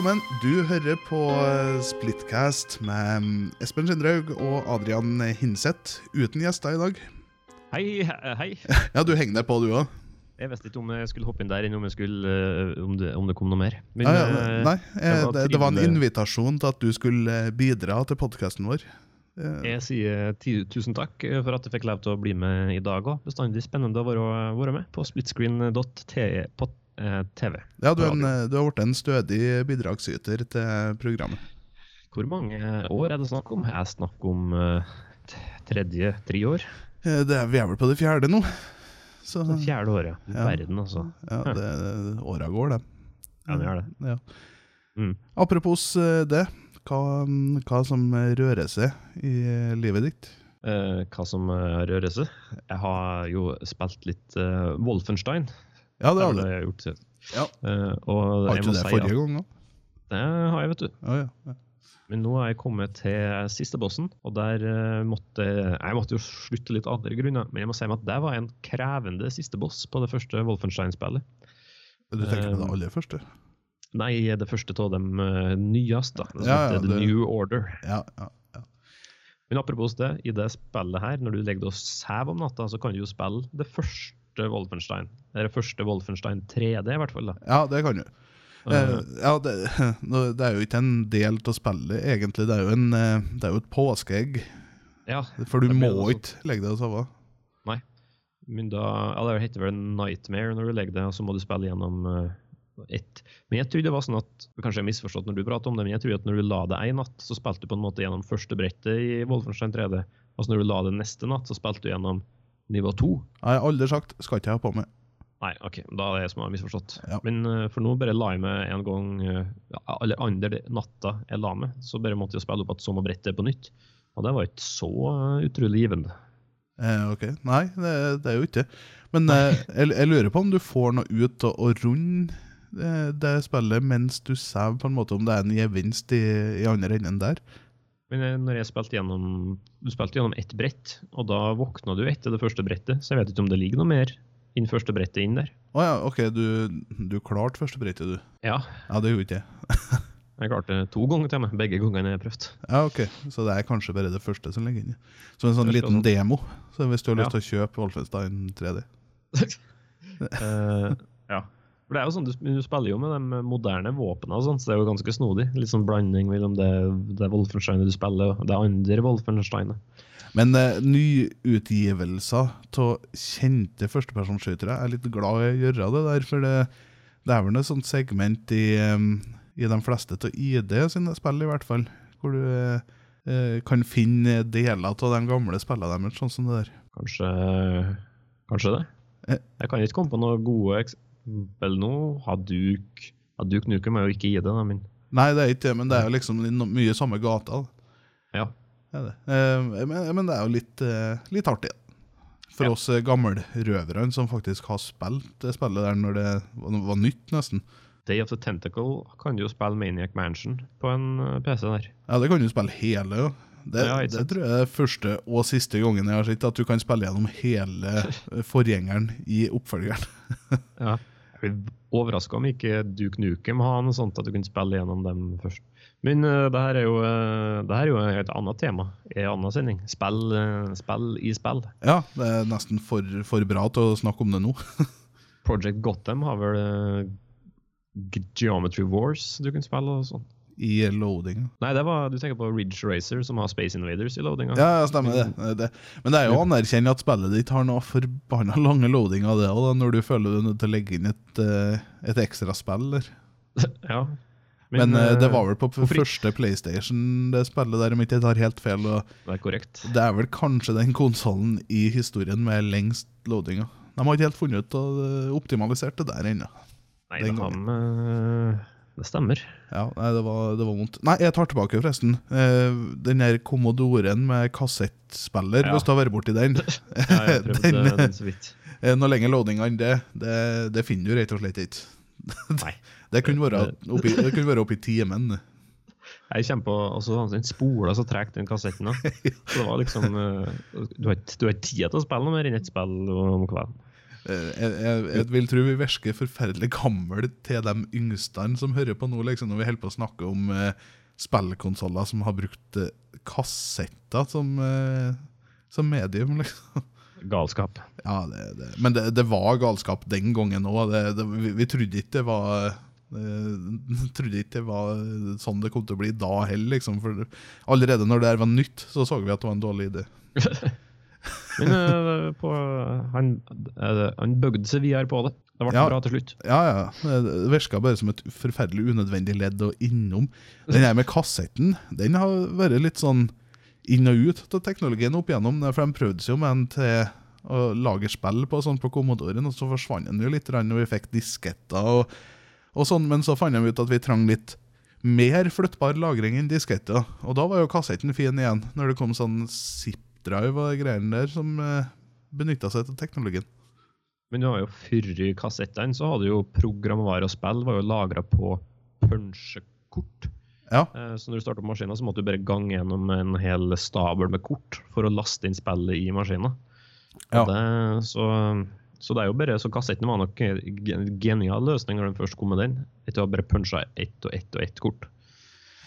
Velkommen. Du hører på Splitcast med Espen Skindraug og Adrian Hinseth, uten gjester i dag. Hei, hei. Ja, du henger deg på, du òg? Jeg visste ikke om jeg skulle hoppe inn der, eller om, jeg skulle, eh, om, det, om det kom noe mer. Men, Ja, ja, eh, nei, eh, det var det, det var en invitasjon til at du skulle eh, bidra til podkasten vår. Eh, jeg sier tusen takk eh, for at jeg fikk lov til å bli med i dag òg. Bestandig spennende å være, være med på splitscreen.tv. eh, TV. Ja, du, en, eh, du har blitt en stødig bidragsyter til programmet. Hvor mange år er det snakk om? Jeg snakker om eh, tredje, tre år. Det er, vi er vel på det fjerde nå. Så det fjerde året. Ja. Verden, altså. ja, det, åra går, det. Ja, det er det. Ja. Mm. Apropos det, hva, hva som rører seg i livet ditt? Hva som rører seg? Jeg har jo spilt litt Wolfenstein. Ja, det har du. jeg gjort. Ja. Uh, og Har ikke du det si forrige gang òg? Det har jeg, vet du. Ja, ja. Men nå er jeg kommet til siste bossen, og der eh, måtte jeg måtte jo slutte litt av andre grunner. Men jeg må si meg at det var en krevende siste boss på det første Wolfenstein-spillet. Du tenker på det Eh, aller første? Nei, det første av uh, nyeste. Det som Ja, heter ja, The det- New Order. Ja, ja, ja. Men apropos det, i det spillet her, når du legger deg og sover om natta, så kan du jo spille det første Wolfenstein. Det er det første Wolfenstein 3D, i hvert fall. da. ja det kan du. Uh, ja, det, det er jo ikke en del av spillet, egentlig. Det er jo, en, eh, det er jo et påskeegg. ja, For du må ikke legge deg og sove. Nei. Men da, ja, det heter vel Nightmare når du legger det, og så må du spille gjennom uh, ett. Men jeg tror det var sånn at Kanskje jeg har misforstått når du prater om det, men jeg tror at når du la det én natt, så spilte du på en måte gjennom første brettet i Wolfenstein 3D. Altså når du la det neste natt, så spilte du gjennom nivå to. Jeg har aldri sagt 'skal ikke jeg ha på meg'. Nei, OK, da er det jeg som har misforstått. Ja. Men eh, for nå bare la jeg meg en gang eh, Eller andre natta jeg la meg, så bare måtte jeg spille opp at samme brettet på nytt. Og det var ikke så eh, utrolig givende. Eh, ok, Nei, det, det er jo ikke. Men eh, jeg, jeg lurer på om du får noe ut av å runde det, det spillet mens du sover, på en måte, om det er en gevinst i, i andre enden der. Men eh, når jeg spilte gjennom Du spilte gjennom ett brett, og da våkna du etter det første brettet, så jeg vet ikke om det ligger noe mer inn første brettet inn der. Å ja, ok, du, du klarte første brettet, du. Ja, Ja, det gjorde ikke jeg. jeg klarte to ganger til meg. Begge gangene jeg har prøvd. Ja, ok, Så det er kanskje bare det første som ligger inni. Som en sånn liten sånn. demo. Så hvis du har lyst Ja. til å kjøpe Wolfenstein 3D. uh, ja. For det er jo sånn, du, du spiller jo med de moderne våpnene, så det er jo ganske snodig. Litt sånn blanding mellom det, det Wolfensteinet du spiller, og det andre Wolfensteinet. Men eh, nyutgivelser av kjente førstepersonskytere er litt glad i å gjøre det der, for det, det er vel et sånt segment i, i de fleste av ID sine spill, i hvert fall, hvor du eh, kan finne deler av de gamle spillene deres, sånn som det der. Kanskje, kanskje det? Eh. Jeg kan ikke komme på noen gode eksempel nå. Haduk Haduk Nukem er jo ikke i det, da, men Nei, det er ikke det, men det er jo liksom mye samme gata. da. ja. Det er det. Eh, men, men det er jo litt, eh, litt artig. For Ja. oss eh, gammelrøverne som faktisk har spilt det spillet der når det var, nytt, nesten. Day of the Tentacle kan du jo spille Maniac Mansion på en eh, PC der. Ja, det kan du spille hele. jo. Det, Ja, det tror jeg er første og siste gangen jeg har sett at du kan spille gjennom hele forgjengeren i oppfølgeren. Ja. Jeg blir overraska om ikke Duke Nukem har noe sånt at du kan spille gjennom dem først. Men uh, det her er jo, uh, det her er jo et annet tema i en annen sending. Spill, uh, spill i spill. Ja, det er nesten for, for bra til å snakke om det nå. Project Gotham har vel Geometry Wars du kan spille og sånn. I loadinga. Nei, det var, du tenker på Ridge Racer, som har Space Invaders i loadinga. Ja, ja, stemmer det. det. Men det er jo å anerkjenne at spillet ditt har noe forbanna lange loadinger, det òg, når du føler du er nødt til å legge inn et, eh, et ekstra spill eller? Ja. Men, eh, det eh, var vel på hvorfor første PlayStation det spillet der, om ikke jeg tar helt feil. Det er korrekt. det er vel kanskje den konsollen i historien med lengst loadinga. De har ikke helt funnet ut og eh, optimalisert det der ennå. Nei, Den det, eh, stemmer. Ja, nei, det var, det var vondt. Nei, jeg tar tilbake, forresten. Eh, den der Commodoren med kassettspiller, Ja. hvis du har vært borti den. Ja, jeg prøvde Den- den, så vidt. Eh, Noe lenger loading enn det, det, det finner du rett og slett ikke. Nei. Det kunne være oppi, det kunne være oppi timen. Jeg kommer på altså, Den spola så tregt, den kassetten. da. Så det var liksom eh, du har ikke tid til å spille noe mer enn ett spill om kvelden. Eh, Jeg, jeg, jeg vil tro vi virker forferdelig gamle til de yngste som hører på nå, liksom, når vi holder på å snakke om eh, spillkonsoller som har brukt eh, kassetter som, eh, som medium. liksom. Galskap. Ja, det, det. Men det, det var galskap den gangen òg. Vi, vi trodde ikke det var eh, trodde ikke det var sånn det kom til å bli da heller. Liksom. For allerede når det her var nytt, så så vi at det var en dårlig idé. Men eh, på, han, eh, han bøgde seg videre på det. Det ble Ja. bra til slutt. Ja, ja. Det virka bare som et forferdelig unødvendig ledd og innom. Den her med kassetten, den har vært litt sånn inn og ut av teknologien opp igjennom. For de prøvde seg jo med en til å lage spill på sånn på Commodoren, og så forsvant den jo litt når vi fikk disketter og, og sånn, men så fant de ut at vi trang litt mer flyttbar lagring enn disketter. Og da var jo kassetten fin igjen, når det kom sånn zip-drive og greiene der som eh, benytta seg av teknologien. Men du har jo før kassettene så hadde jo programvare og spill var jo lagra på punsjekort. Ja. Eh, Så når du starta maskinen, så måtte du bare gange gjennom en hel stabel med kort for å laste inn spillet i maskinen. Ja. Det, så, så det er jo bare, så kassetten var nok en genial løsning når den først kom med den. Etter å bare punche ett og ett og ett kort.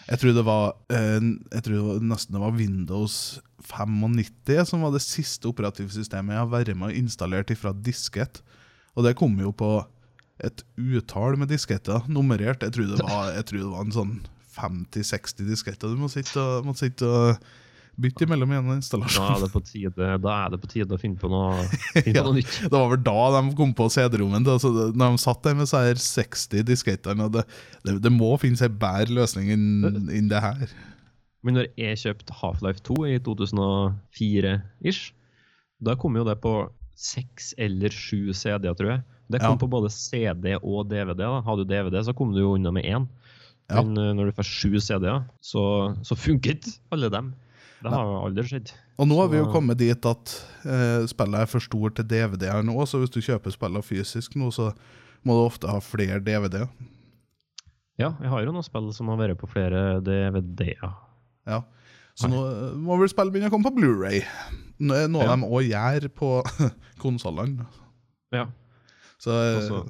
Jeg tror det var, eh, jeg tror det var nesten det var Windows 95 som var det siste operativsystemet jeg har vært med og installert fra diskett. Og det kom jo på et utall med disketter, nummerert. Jeg tror det var, tror det var en sånn 50-60 disketter du må sitte og, bytte imellom igjen en Da er det på tide, da er det på tide å finne på noe, finne på Ja. noe nytt. Det var vel da de kom på CD-rommet. Altså, Når de satt der med seg 60 diskettene. Det, det, det må finnes en bedre løsning enn enn det her. Men når jeg kjøpte Half-Life 2 i 2004-ish, da kom jo det på seks eller sju CD-er, tror jeg. Det kom Ja. på både CD og DVD. da. Hadde du DVD, så kom du jo unna med én. Ja. Men eh, når du får sju CD-er, så, så funket alle dem. Det har jo aldri skjedd. Og nå har vi jo kommet dit at eh, spillet er for stort til DVD-er nå, så hvis du kjøper spillene fysisk nå, så må du ofte ha flere DVD-er. Ja, jeg har jo noen spill som har vært på flere DVD-er. Ja. Så nå eh, må vel spillet begynne å komme på Blu-ray. Noe Ja. de òg gjør på konsollene. Ja. Så eh, Altså-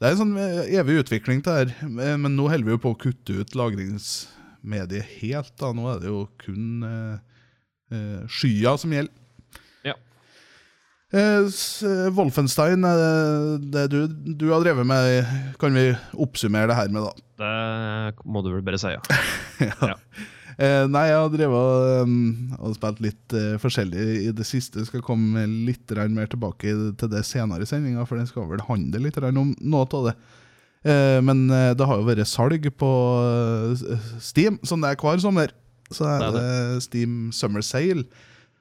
det er en sånn eh, evig utvikling det her. Men nå holder vi jo på å kutte ut lagringsmediet helt. da. Nå er det jo kun eh, eh, skya som gjelder. Ja. Eh, eh, Wolfenstein, eh, det du, du har drevet med, kan vi oppsummere det her med, da? Det må du vel bare si, ja. Ja. Eh, nei, jeg har drevet um, og spilt litt uh, forskjellig i det siste. Skal komme litt mer tilbake til det senere i sendinga, for den skal vel handle litt om noe av det. Eh, men eh, det har jo vært salg på eh, Steam, som det er hver sommer. Så er Det Steam Summer Sale.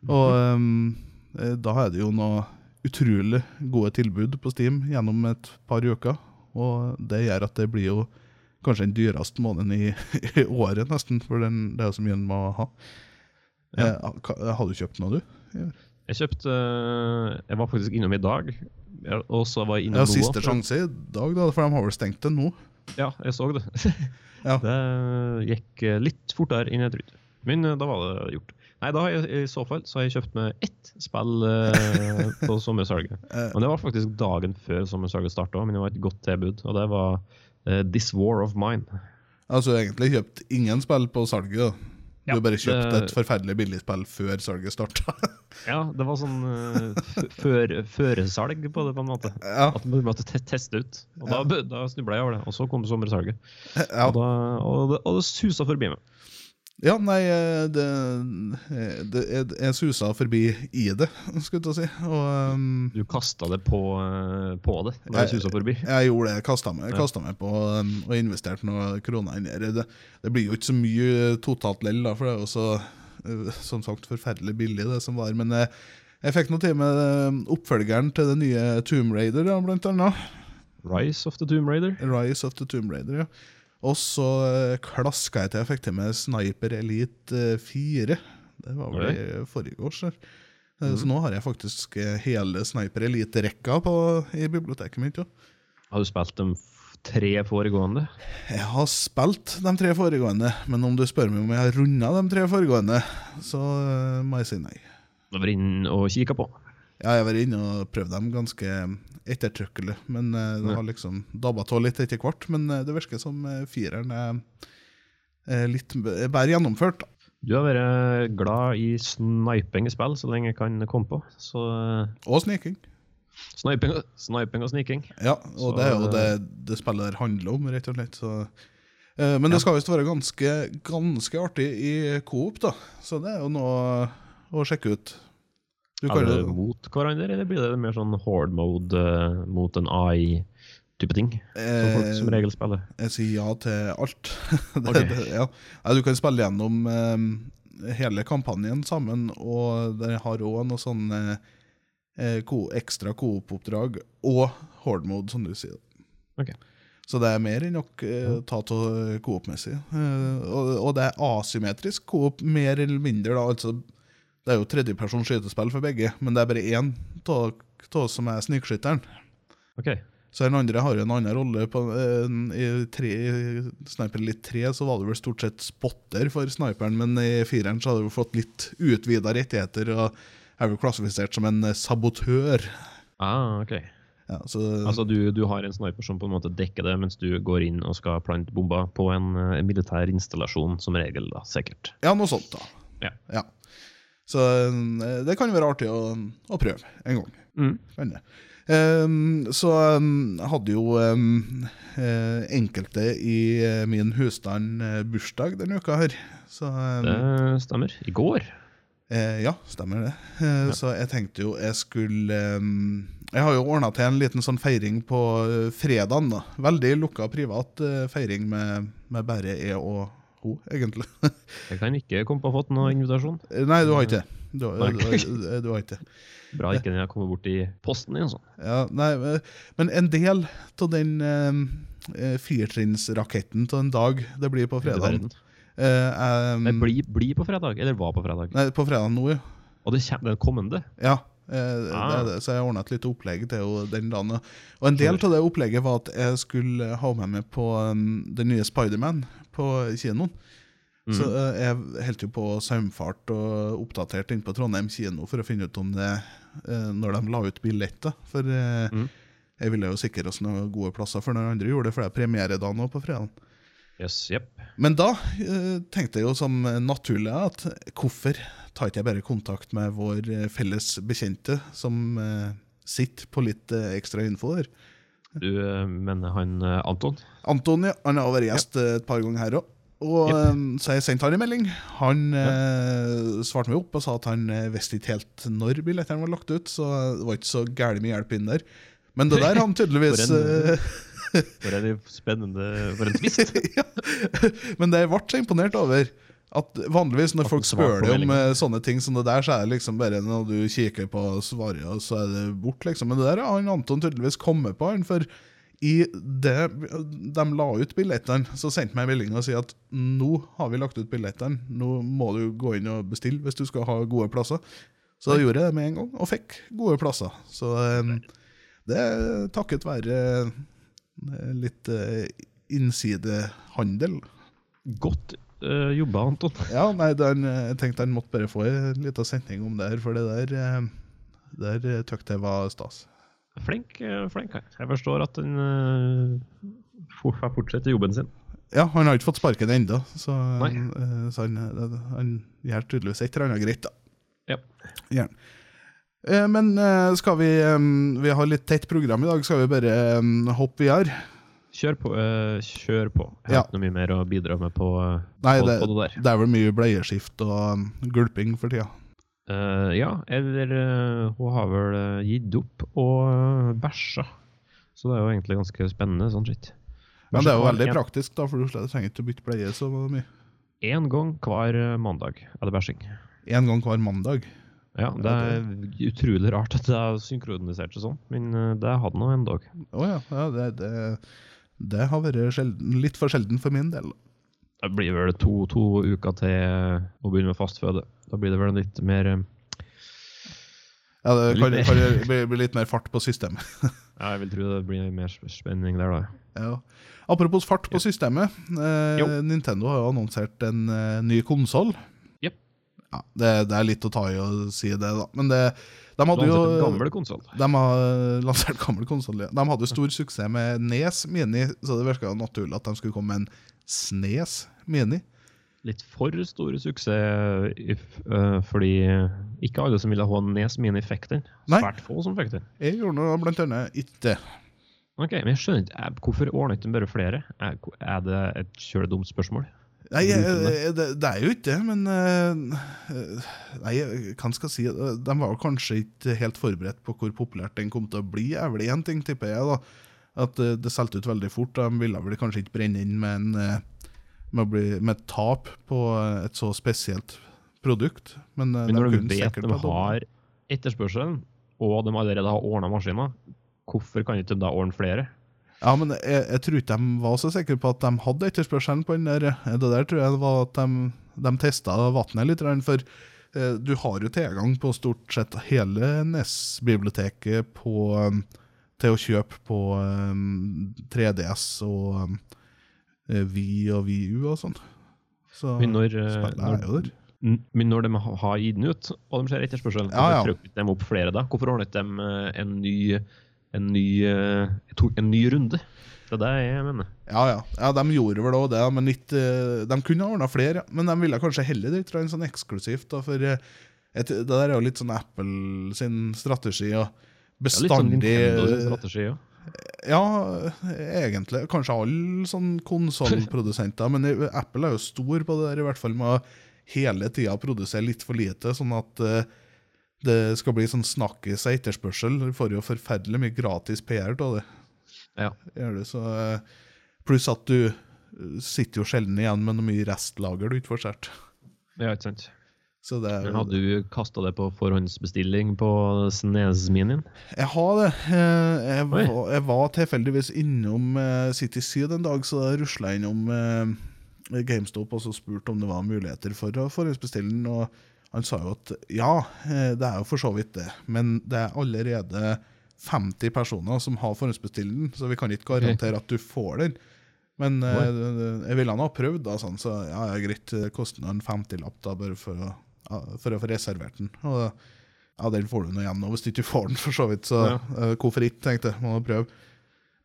Og um, da er det jo noe utrolig gode tilbud på Steam gjennom et par uker. Og det gjør at det blir jo kanskje den dyreste måneden i, i året, nesten. For den, det er jo så mye en må ha. Ja. Eh, har du kjøpt noe, du? Jeg kjøpte Jeg var faktisk innom i dag, og så var jeg innom Ja. Siste sjanse i dag, da, for de har vel stengt det nå. Ja, jeg så det. Ja. Det gikk eh, litt fortere enn jeg trodde. Men eh, da var det gjort. Nei, da har jeg, I så fall så har jeg kjøpt meg ett spill eh, på sommersalget. Eh. Men det var faktisk dagen før sommersalget starta, men det var et godt tilbud. Og det var eh, This War of Mine. Altså egentlig kjøpt ingen spill på salget. da. Ja, du bare kjøpt det- et forferdelig billig spill før salget starta. Ja, det var sånn uh, før, føresalg på det, på en måte. ja, At man måtte teste ut. Og da, da snubla jeg over det. Og så kom sommersalget. ja. Og, da, og, det, og det susa forbi meg. Ja, nei eh, det, det, jeg, jeg susa forbi i det, skulle jeg til å si. Og um, Du kasta det på, eh, på det når jeg, susa forbi. jeg gjorde det. Jeg kasta meg, Ja. meg på um, og investerte noen kroner inn der. Det, det blir jo ikke så mye totalt lell, da, for det er jo så eh, som sagt forferdelig billig, det som var. Men eh, jeg fikk noe til med eh, oppfølgeren til det nye Tomb Raider, ja, blant annet. Rise of the Tomb Raider. Rise of the Tomb Raider, ja. Og så eh, klaska jeg til jeg fikk til med Sniper Elite eh, 4. Det var vel i forrige års. Eh, Så nå har jeg faktisk eh, hele Sniper Elite-rekka i biblioteket mitt. Ja. Har du spilt de tre foregående? Jeg har spilt de tre foregående, men om du spør meg om jeg har runda de tre foregående, så eh, må jeg si nei. Da var inn og kikka på. Ja, jeg var inne og prøvde dem ganske ettertrykkelig, men eh, det har liksom dabba av litt etter hvert. Men eh, det virker som eh, fireren er, litt bedre gjennomført. Du har vært glad i sniping i spill så lenge jeg kan komme på. Så Og sniking. sniping, sniping og sniking. Ja, og Så- det er jo det det spillet der handler om, rett og slett. Så. Men det skal visst være ganske, ganske artig i coop, da. Så det er jo noe å sjekke ut. Er det mot hverandre, eller blir det mer sånn hard mode uh, mot en AI-type ting? Som folk som eh, regel spiller. Jeg sier ja til alt. det, okay. det, ja. Du kan spille gjennom eh, hele kampanjen sammen, og det har òg noe sånn uh, ko, ekstra coop-oppdrag og hard mode, som du sier. Okay. Så det er mer enn nok uh, ta av coop-messig. Uh, og, og det er asymmetrisk coop, mer eller mindre. da, altså Det er jo tredjepersons skytespill for begge, men det er bare én av oss som er snikskytteren. Ok. Så den andre har jo en annen rolle. På, eh, I, tre, Sniper Elite 3 så var det vel stort sett spotter for sniperen, men i fireren så hadde du fått litt utvida rettigheter og er vel klassifisert som en eh, sabotør. Ah, ok. Ja, så, Altså du, du har en sniper som på en måte dekker det, mens du går inn og skal plante bomber på en, en militær installasjon, som regel, da, sikkert. ja, noe sånt, da. Ja. Ja. Så eh, det kan være artig å, å prøve en gang. Mm. Kan det. Ehm, så um, hadde jo um, uh, enkelte i uh, min husstand uh, bursdag denne uka her. Så um, Det stemmer. I går. Ja, stemmer det. Ja. Så jeg tenkte jo jeg skulle Jeg har jo ordna til en liten sånn feiring på fredagen. da. Veldig lukka privat feiring med, med bare jeg og hun, egentlig. Jeg kan ikke komme på å ha fått noen invitasjon. Eh, Nei, du har ikke det. Du, du, du, har ikke det. Bra ikke den har kommet bort i posten din. sånn. Ja, nei, eh, men en del av den uh, firtrinnsraketten av en dag det blir på fredag uh, fredagen blir eh, bli, bli på fredag, eller var på fredag. Nei, på fredagen nå, ja. Og det kommer den kommende. Ja, eh, Ah. det så jeg ordna et lite opplegg til henne den dagen. Og en del av det opplegget var at jeg skulle ha med meg på um, den nye Spiderman på kinoen. Mm. Så eh, jeg holdt jo på saumfart og oppdatert inn på Trondheim kino for å finne ut om det eh, når de la ut billetter. For eh, Mm. jeg ville jo sikre oss noen gode plasser for når andre gjorde det, for det er premieredag nå på fredag. Yes, yep. Men da eh, tenkte jeg jo som naturlig at hvorfor tar ikke jeg bare kontakt med vår eh, felles bekjente som eh, sitter på litt ekstra info der? Du mener han Anton? Anton ja, han har vært gjest yep. et par ganger her òg. Og yep. Så jeg sendte han en melding. Han eh, svarte meg opp og sa at han visste ikke helt når billettene var lagt ut, så det var ikke så gæli med hjelp inn der. Men det der han tydeligvis For en- spennende For en twist! ja. Men det jeg ble så imponert over at vanligvis når At folk spør deg om eh, sånne ting som det der, så er det liksom bare når du kikker på svaret, så er det bort, liksom. Men det der har Anton tydeligvis kommet på. For i det de la ut billettene, så sendte meg melding og sa at nå har vi lagt ut billettene, nå må du gå inn og bestille hvis du skal ha gode plasser. Så da gjorde jeg det med en gang, og fikk gode plasser. Så eh, det er takket være litt uh, innsidehandel. Godt uh, jobba, Anton. Ja, nei, den, eh, jeg tenkte han måtte bare få en liten sending om det her, for det der, eh, der eh, jeg var stas. Flink, eh, flink her. Jeg forstår at han uh, fortsetter jobben sin. Ja, han har ikke fått sparken ennå, så, eh, så han, eh, han gjør tydeligvis et eller annet greit, da. Ja. Eh, Men eh, skal vi eh, Vi har litt tett program i dag, skal vi bare eh, hoppe videre? Kjør på. Uh, kjør på. Jeg har Ja. ikke noe mye mer å bidra med på, eh, Nei, på, det, på det der. det er vel mye bleieskift og gulping for tida. Uh, ja, eller uh, hun har vel eh, gitt opp og bæsja. Så det er jo egentlig ganske spennende sånn sett. Men det er jo veldig hver- praktisk, da, for du trenger ikke å bytte bleie så mye. En gang hver eh, mandag er det bæsjing. Én gang hver mandag. Ja, det er utrolig rart at det er synkronisert seg sånn, men eh, det hadde nå en dag. Å ja, ja det, det, det har vært sjelden, litt for sjelden for min del. Det blir vel to, to uker til å begynne med fastføde. Da blir det vel litt mer eh, Ja, det kan, mer. kan bli litt mer fart på systemet. Ja, jeg vil tro det blir mer spenning der, da. Ja. Apropos fart på systemet. Eh, Nintendo har jo annonsert en eh, ny konsoll. Ja, det, det er litt å ta i å si det, da. Men det, de hadde jo gammel konsoll. De har lansert gammel konsoll. De hadde jo stor suksess med Nes Mini, så det virka naturlig at de skulle komme med en Snes Mini. Litt for store suksess, øh, fordi ikke alle som ville ha Nes Mini fikk den. Svært få som fikk den. Jeg gjorde noe, blant annet ikke det. Ok, Men jeg skjønner ikke, hvorfor ordner ikke de bare flere? Er, er det et kjøledumt spørsmål? Nei, det, det er jo ikke det, men eh, Nei, hva skal jeg si? De var kanskje ikke helt forberedt på hvor populært den kom til å bli. er vel én ting, tipper jeg. da, At eh, det solgte ut veldig fort. De ville vel kanskje ikke brenne inn med, en, eh, med, bli, med et tap på eh, et så spesielt produkt. Men, eh, Men når du vet de har etterspørselen, og de allerede har ordna maskiner, hvorfor kan ikke de da ordne flere? Ja, men jeg, jeg tror ikke de var så sikre på at de hadde etterspørselen på den der. Det der tror jeg var at de, de testa vannet litt, for eh, du har jo tilgang på stort sett hele NES-biblioteket um, til å kjøpe på um, 3DS og um, eh, Wii og VU og sånn. Så Men når, eh, spillet er jo der. Men når de har gitt den ut, og de ser etterspørselen, Ja, ja. hvorfor trykker de opp flere da? Hvorfor ordnet de eh, en ny, en ny, eh, en ny runde? Det er det jeg mener. Ja, ja. ja, de gjorde vel òg det, men ikke, eh, de kunne ha ordna flere. Men de ville kanskje heller det en sånn eksklusivt. Da, for eh, et, Det der er jo litt sånn Apple sin strategi. Og bestandig ja, litt sånn strategi ja. Ja, egentlig. Kanskje alle sånn konsollprodusenter. men Apple er jo stor på det der, i hvert fall med å hele tida produsere litt for lite, sånn at det skal bli sånn snakkis av etterspørsel. Du får jo forferdelig mye gratis PR av det. Ja. Gjør det, så, eh, pluss at du eh, sitter jo sjelden igjen med noe mye restlager du ikke får solgt. ja, ikke sant. Så det er hadde du kasta det på forhåndsbestilling på Snes-minien? Jeg har det. Eh, Jeg var, jeg var tilfeldigvis innom City Syd en dag, så da rusla jeg innom GameStop og så spurte om det var muligheter for å forhåndsbestille den. Og han sa jo at ja, eh, det er jo for så vidt det, men det er allerede 50 personer som har forhåndsbestilt den, så vi kan ikke garantere at du får den. Men eh, jeg ville han ha prøvd, da, sånn, så ja, ja, greit, koster en 50-lapp da, bare for å, for å få reservert den. Og ja, den får du nå igjen nå, hvis du ikke får den, for så vidt. Så Ja. uh, hvorfor ikke, tenkte jeg. Må prøve.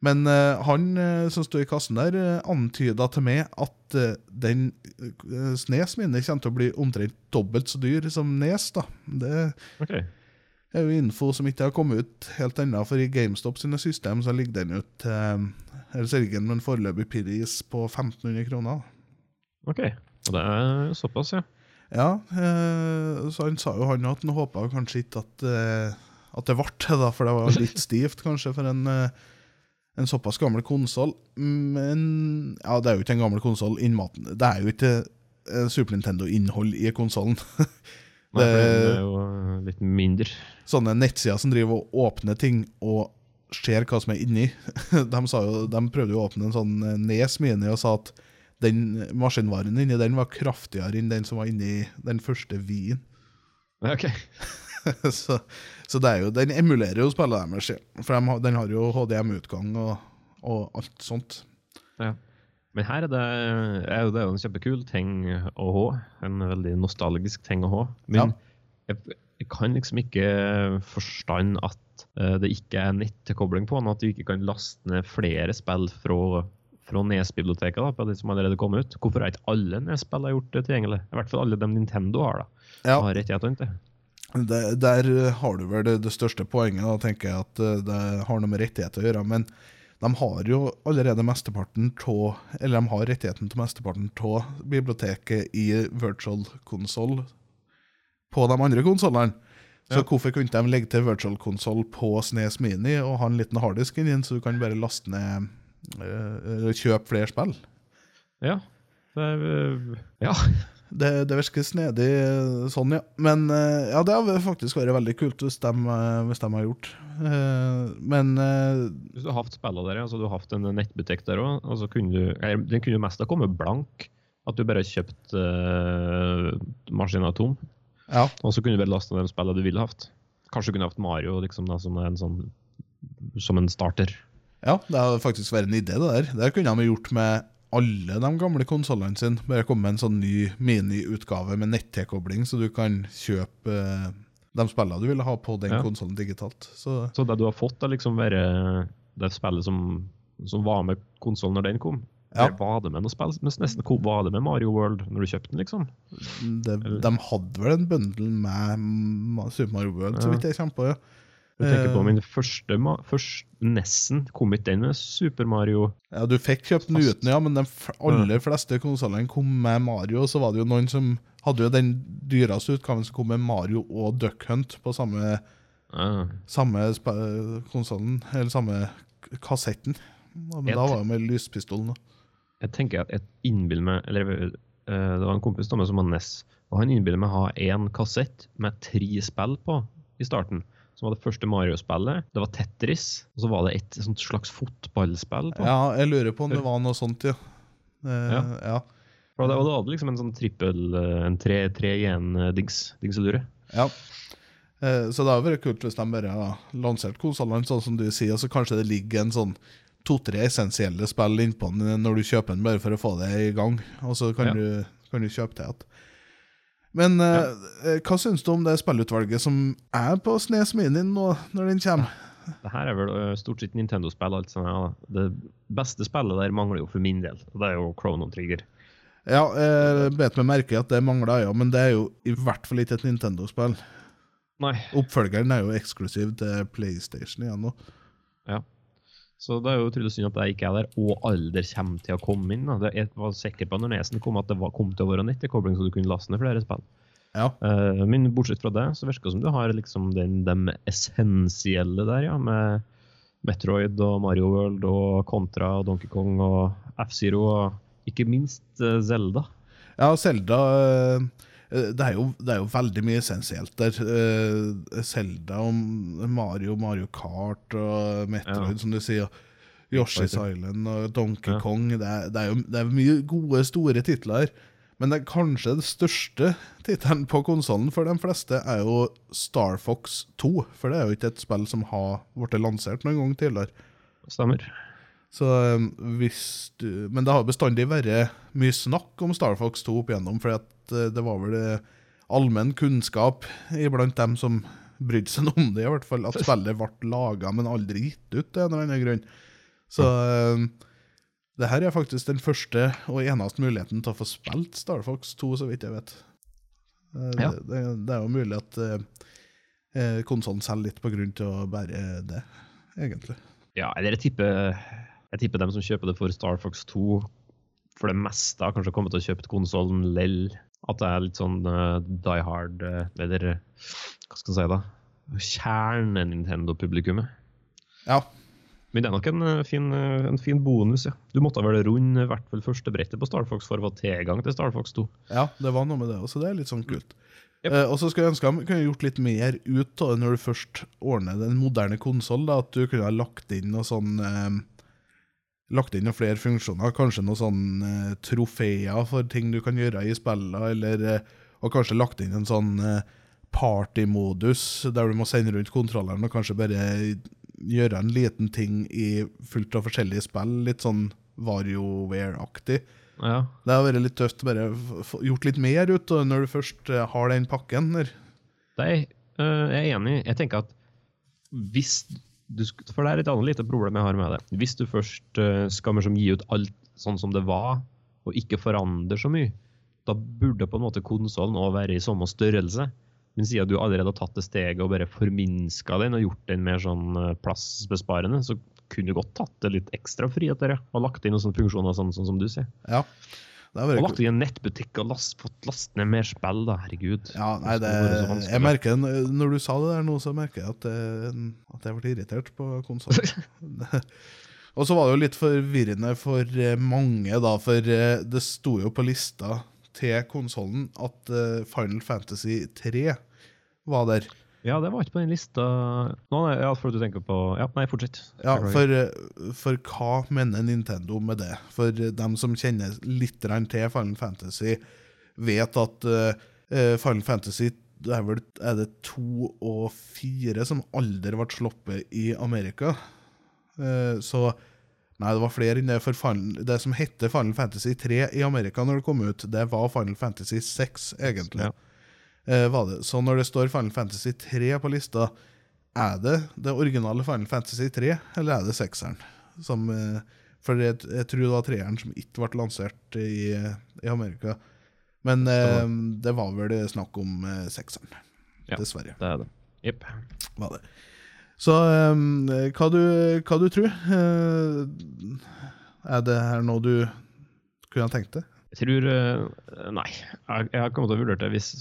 Men uh, han eh, som sto i kassen der, uh, antyda til meg at uh, den uh, Snes mine kommer til å bli omtrent dobbelt så dyr som Nes. da. Det okay. er jo info som ikke har kommet ut helt ennå, for i GameStop sine system så ligger den ut til eller så ligger den med en foreløpig pris på 1500 kroner. ok. Og det er såpass, ja. Ja, så han sa jo han at han håpa kanskje ikke at, at det ble det, da, for det var litt stivt kanskje for en, en såpass gammel konsoll. Men ja, det er jo ikke en gammel konsoll. Det er jo ikke eh, Super Nintendo-innhold i konsollen. Det- den er jo eh, litt mindre. Sånne nettsider som driver og åpner ting og ser hva som er inni. De, sa jo, de prøvde jo å åpne en sånn eh, Nes Mini og sa at den maskinvaren inni den var kraftigere enn den som var inni den første Wien. Okay. Ok. så, så det er jo, den emulerer jo spillet deres, for de, den har jo HDM-utgang og, og alt sånt. Ja. Men her er det, er jo, det er jo en kjempekul ting å ha. En veldig nostalgisk ting å ha. Men jeg, jeg kan liksom ikke forstande at eh, det ikke er nettkobling på den. At du ikke kan laste ned flere spill fra, fra Nes-biblioteket da, på de som allerede kom ut. Hvorfor har ikke alle Nes-spill gjort det tilgjengelig? I hvert fall alle de Nintendo har. da. Ja, Har rettighetene til. Det, Der har du vel det, det største poenget, da tenker jeg at eh, det har noe med rettigheter å gjøre. Men de har jo allerede mesteparten av Eller de har rettigheten til mesteparten av biblioteket i virtual console på de andre konsollene. Så Ja. hvorfor kunne de legge til virtual console på Snes Mini og ha en liten harddisk inni så du kan bare laste ned Eller Kjøpe flere spill? Ja. Det er, eh, ja. Det, det virker snedig sånn, ja. Men eh, ja, det har faktisk vært veldig kult hvis de, eh, hvis de har gjort. Eh, Men eh, Hvis du har hatt spillene der, altså du har hatt en nettbutikk der òg, og så kunne du eller, Den kunne jo mest ha kommet blank. At du bare kjøpt uh, maskinen tom, ja, og så kunne du bare lasta ned de spillene du ville hatt. Kanskje du kunne hatt Mario liksom, da, som, en sånn, som en starter. ja, det har faktisk vært en idé, det der. Det kunne de gjort med alle de gamle konsollene sine. Bare kom med en sånn ny miniutgave med nett-tilkobling, så du kan kjøpe eh, de spillene du ville ha på den Ja. konsollen digitalt. Så Så det du har fått, er liksom være det spillet som, som var med konsollen når den kom? Ja. Var det med noe spill? Men nesten var det med Mario World når du kjøpte den, liksom? det, de hadde vel en bundle med Super Mario World, så vidt jeg kommer på. ja. Jeg tenker på Eh. min første, ma- først, Nessen kom ikke den med Super Mario. Ja, Du fikk kjøpt den uten, ja, men de aller fleste konsollene kom med Mario. Så var det jo noen som hadde jo den dyreste utgaven som kom med Mario og Duck Hunt på samme, Ah. samme konsollen, eller samme kassetten. Men Jeg da var det med lyspistolen. da. Jeg tenker at jeg innbiller meg Eller eh, det var en kompis meg som var NES, og han innbiller meg å ha én kassett med tre spill på i starten. Som var det første Mario-spillet. Det var Tetris, og så var det et sånt slags fotballspill på. Ja, jeg lurer på om det var noe sånt, ja. Eh, Ja. ja. Og det, og det hadde liksom en sånn trippel eh, En tre, tre igjen eh, dings, dingselure. Ja. Eh, Så det hadde vært kult hvis de bare har lansert konsollene sånn som du sier, og så kanskje det ligger en sånn to-tre essensielle spill innpå den når du kjøper den, bare for å få det i gang. Og så kan, Ja. du, kan du kjøpe til igjen. Men ja. eh, hva syns du om det spillutvalget som er på Snes Mini nå, når den kommer? Det her er vel eh, stort sett Nintendo-spill. Altså, ja. Det beste spillet der mangler jo for min del, og det er jo Chrono Trigger. Ja, jeg bet meg merke at det mangler, ja, men det er jo i hvert fall ikke et Nintendo-spill. Nei. Oppfølgeren er jo eksklusiv til PlayStation igjen nå. Ja. Så det er jo utrolig synd at jeg ikke er der, og alder kommer til å komme inn. Da. Jeg var sikker på når Nesen kom at det var, kom til å være nettilkobling, så du kunne laste ned flere spill. Ja. Uh, men bortsett fra det, så virker det som du har liksom den, de essensielle der, ja. Med Metroid og Mario World og Contra og Donkey Kong og F-Zero og ikke minst eh, Zelda. Ja, Selda det, er jo- det er jo veldig mye essensielt der. Selda Zelda og Mario, Mario Kart og Metroid, Ja. som du sier. Yoshi's Island og Donkey Ja. Kong. Det er, det, er jo, det er mye gode, store titler. Men det er kanskje det største tittelen på konsollen for de fleste er jo Star Fox 2. For det er jo ikke et spill som har blitt lansert noen gang tidligere. Stemmer. Så um, hvis du, Men det har bestandig vært mye snakk om Star Fox 2 opp igjennom, for det var vel eh, allmenn kunnskap iblant dem som brydde seg om det, i hvert fall, at spillet ble laga, men aldri gitt ut til en eller annen grunn. Så um, det her er faktisk den første og eneste muligheten til å få spilt Star Fox 2, så vidt jeg vet. Eh, Ja. Det, det, det er jo mulig at uh, konsollen selger litt å bare det, egentlig. Ja, eller jeg tipper, jeg tipper dem som kjøper det for Star Fox 2, for det meste har kanskje kommet til å kjøpe konsollen lell. At det er litt sånn uh, die hard, uh, eller hva skal jeg si da? Kjerne-Nintendo-publikummet. Ja, Men det er nok en uh, fin, uh, en fin bonus, ja. Du måtte vel runde i hvert fall første brettet på Star Fox for å få tilgang til Star Fox 2. Ja, det var noe med det også. Det er litt sånn kult. Yep. Uh, og så skulle jeg ønske de kunne gjort litt mer ut av det når du først ordner den moderne konsoll. At du kunne ha lagt inn noe sånn eh, Lagt inn noen flere funksjoner. Kanskje noen sånn uh, trofeer for ting du kan gjøre i spillene. Eller, uh, og kanskje lagt inn en sånn uh, partymodus der du må sende rundt kontrolleren og kanskje bare gjøre en liten ting i fullt av forskjellige spill. Litt sånn VarioWare-aktig. Ja, Det har vært litt tøft å bare gjort litt mer ut når du først eh, har den pakken der. det er jeg er enig i. Jeg tenker at hvis For det er et annet lite problem jeg har med det. Hvis du først uh, skal liksom gi ut alt sånn som det var, og ikke forandre så mye, da burde på en måte konsollen òg være i samme størrelse. Men siden du allerede har tatt det steget og bare forminska den og gjort den mer sånn eh, plassbesparende, så kunne du godt tatt det litt ekstra frihet der, det, Og lagt inn noen sånne funksjoner sånn, sånn som du sier. Ja, det har vært lagt inn en nettbutikk og last, fått last ned mer spill, da. Herregud. Ja, nei, det, jeg merker Når du sa det der nå, så merker jeg at, eh, at jeg ble irritert på konsollen. Og så var det jo litt forvirrende for eh, mange, da, for eh, det sto jo på lista til konsollen at Final Fantasy 3 var der. Ja, det var ikke på den lista Nå, nei, ja, for at du tenker på Ja, nei, fortsett. Ja, for, eh, for hva mener Nintendo med det? For dem som kjenner litt til Final Fantasy, vet at uh, Final Fantasy det er vel er det to og fire som aldri ble sluppet i Amerika. Uh, så Nei, det var flere enn det. For Final, det som heter Final Fantasy 3 i Amerika når det kom ut, det var Final Fantasy 6, egentlig. Ja. Eh, var det. Så når det står Final Fantasy 3 på lista, er det det originale Final Fantasy 3, eller er det sekseren? Som, eh, for jeg, jeg tror det var treeren som ikke ble lansert i, i Amerika. Men eh, det var vel snakk om eh, sekseren. Ja. Dessverre. Det er det. Jepp. var det. Så um, hva, du, hva du tror? Uh, er det her noe du kunne ha tenkt deg? Jeg tror uh, Nei. Jeg, jeg har kommet til å vurdere det hvis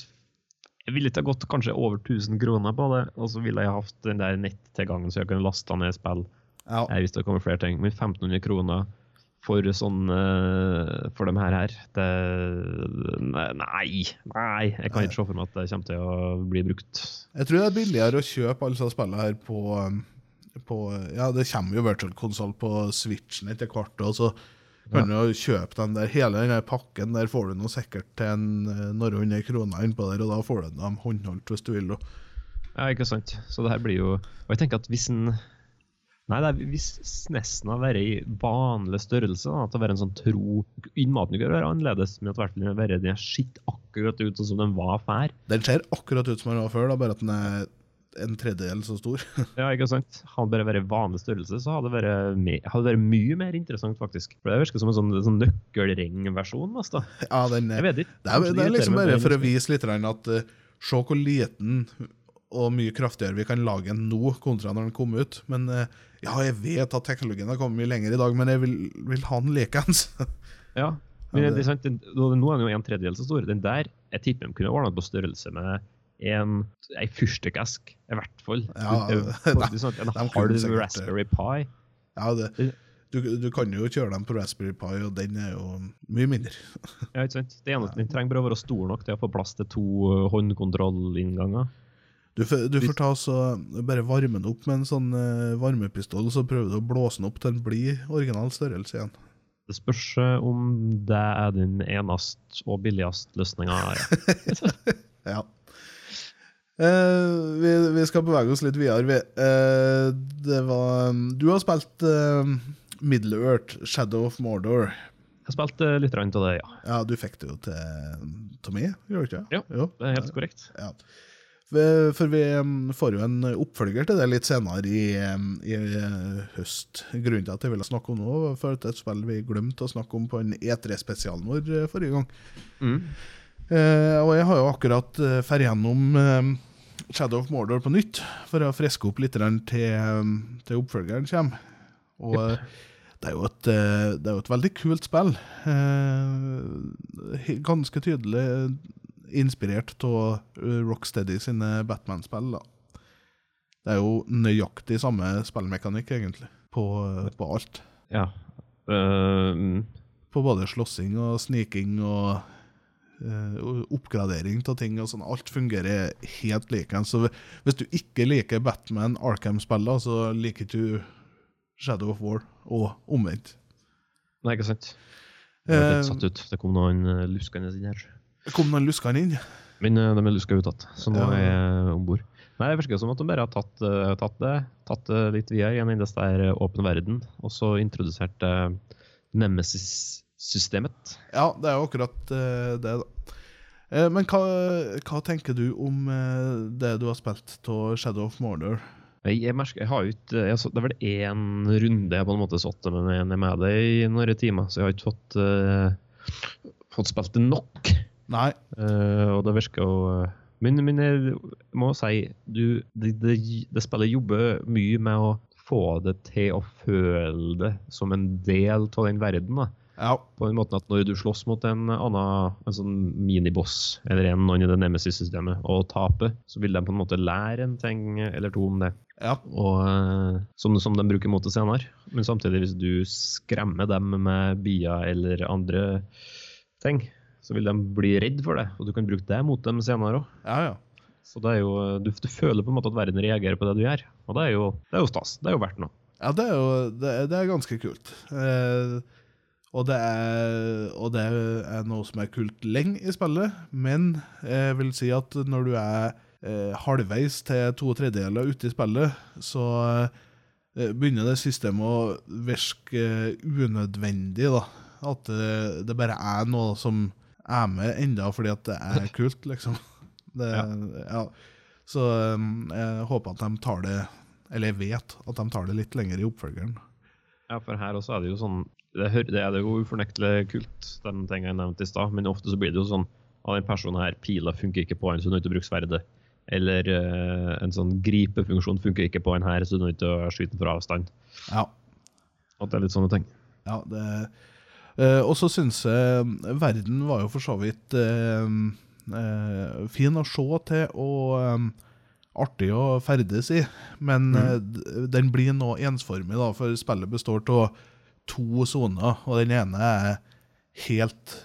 Jeg ville ikke ha gått kanskje over 1000 kroner på det, og så ville jeg hatt den der nettilgangen så jeg kunne lasta ned spill Ja, her hvis det kommer flere ting. Men 1500 kroner for sånn eh, For dem her her det, Nei. Nei. Jeg kan ikke se for meg at det kommer til å bli brukt. jeg tror det er billigere å kjøpe alle disse spillene her på, um, på Ja, det kommer jo virtual console på Switchen etter hvert, og så kan du jo kjøpe den der hele den der pakken. Der får du noe sikkert til en, eh, noen hundre kroner innpå der, og da får du dem håndholdt hvis du vil. Og. Ja, ikke sant. Så det her blir jo Og jeg tenker at hvis en Nei, det er hvis SNES-en har vært i vanlig størrelse, da, at det har vært en sånn tro Innmaten kan være annerledes, men at hvert fall den har vært den skitt akkurat ut sånn som den var før. Den ser akkurat ut som den var før, da, bare at den er en tredjedel så stor. Ja, ikke sant? Hadde det vært vanlig størrelse, så hadde det vært, me hadde det vært mye mer interessant, faktisk. For Det virker som en sånn, sånn nøkkelringversjon. Altså. ja, den, Jeg vet ikke. Det er, det er liksom bare for å vise litt at uh, Se hvor liten og mye kraftigere vi kan lage den nå, kontra når den kom ut. Men uh, ja, jeg vet at teknologien har kommet mye lenger i dag, men jeg vil, vil ha den likeens. Ja, men det, er sant, den, nå er den jo en tredjedel så stor. Den der jeg tipper de kunne ordna på størrelse med en, ei fyrstikkesk, i hvert fall. Ja, faktisk sånn en halv. Raspberry Pi. ja, det, du, du kan jo kjøre den på Raspberry Pi, og den er jo mye mindre. Ja, ikke sant? Det eneste Den trenger bare å være stor nok til å få plass til to uh, håndkontrollinnganger. Du, du får ta så bare varme den opp med en sånn uh, varmepistol, så prøver du å blåse den opp til den blir original størrelse igjen. Det spørs om det er den eneste og billigste løsninga. Ja. Eh, vi, vi skal bevege oss litt videre. Vi, eh, det var Du har spilt uh, Middle Earth, Shadow of Mordor. Jeg spilte litt av det, ja. Ja, du fikk det jo til, Tommy, meg, gjorde du ikke? Ja. Jo. Det er helt korrekt. Ja. For vi um, får jo en oppfølger til det litt senere i, um, i uh, høst. Grunnen til at jeg ville snakke om nå, var for at det et spill vi glemte å snakke om på en E3-spesialen vår uh, forrige gang. Mm. Eh, og jeg har jo akkurat uh, gjennom um, Shadow of Mordor på nytt, for å friske opp litt til, um, til oppfølgeren kommer. Og uh, det er, jo et, uh, det er jo et veldig kult spill. Eh, ganske tydelig inspirert av Rocksteady sine Batman-spill. Det er jo nøyaktig samme spillmekanikk, egentlig, på, på alt. Ja. Uh. På både slåssing og sniking eh, og oppgradering av ting. og sånn. Alt fungerer helt likens. Så hvis du ikke liker Batman Arkham-spillene, så liker du Shadow of War, og omvendt. Nei, ikke sant. Det Eh, litt satt ut. Det kom noen uh, luskende inn her. Kom noen luskende inn? Men de er luska utad, så nå er jeg om bord. Nei, Det virker som at de bare har tatt, tatt det tatt det litt videre i en eneste åpen verden, og så introduserte uh, Nemesis-systemet. Ja, det er jo akkurat eh, det, da. Eh, men hva, hva tenker du om eh, det du har spilt av Shadow of Mordor? Jeg, jeg, merker, jeg har ikke jeg, Det er vel én runde jeg på en måte satt med, med, med det i noen timer, så jeg har ikke fått, uh, fått spilt det nok. Nei. Uh, og det virker jo Men, men jeg må si du, det, det, det spillet jobber mye med å få det til å føle det som en del av den verden. da. Ja. På den måten at når du slåss mot en annen en sånn miniboss eller en annen i det Nemesis-systemet og taper, så vil de på en måte lære en ting eller to om det. ja. Og, eh, som, som de bruker mot det senere. Men samtidig, hvis du skremmer dem med bier eller andre ting, så vil de bli redd for det, og du kan bruke det mot dem senere òg. Ja, ja. Så det er jo, du, du føler på en måte at verden reagerer på det du gjør, og det er jo, det er jo stas. Det er jo verdt noe. Ja, det er jo det, er- det er ganske kult. Eh, og, det er, og det er noe som er kult lenge i spillet, men jeg vil si at når du er eh, halvveis til to tredjedeler ute i spillet, så eh, begynner det systemet å virke eh, unødvendig, da. At det, det bare er noe som er med enda fordi at det er kult, liksom. Det, ja. Så um, jeg håper at de tar det Eller jeg vet at de tar det litt lenger i oppfølgeren. Ja, for her også er det jo sånn Det, det er det jo ufornektelig kult, de tingene jeg nevnte i stad, men ofte så blir det jo sånn at den personen her, pila funker ikke på han, så du er nødt til å bruke sverdet. Eller uh, en sånn gripefunksjon funker ikke på han her, så du er nødt til å skyte den fra avstand. Ja. At det er litt sånne ting. Ja, det Uh, Og så syns jeg verden var jo for så vidt uh, fin å se til og eh, artig å ferdes i, men mm. den blir nå ensformig, da, for spillet består av to soner, og den ene er helt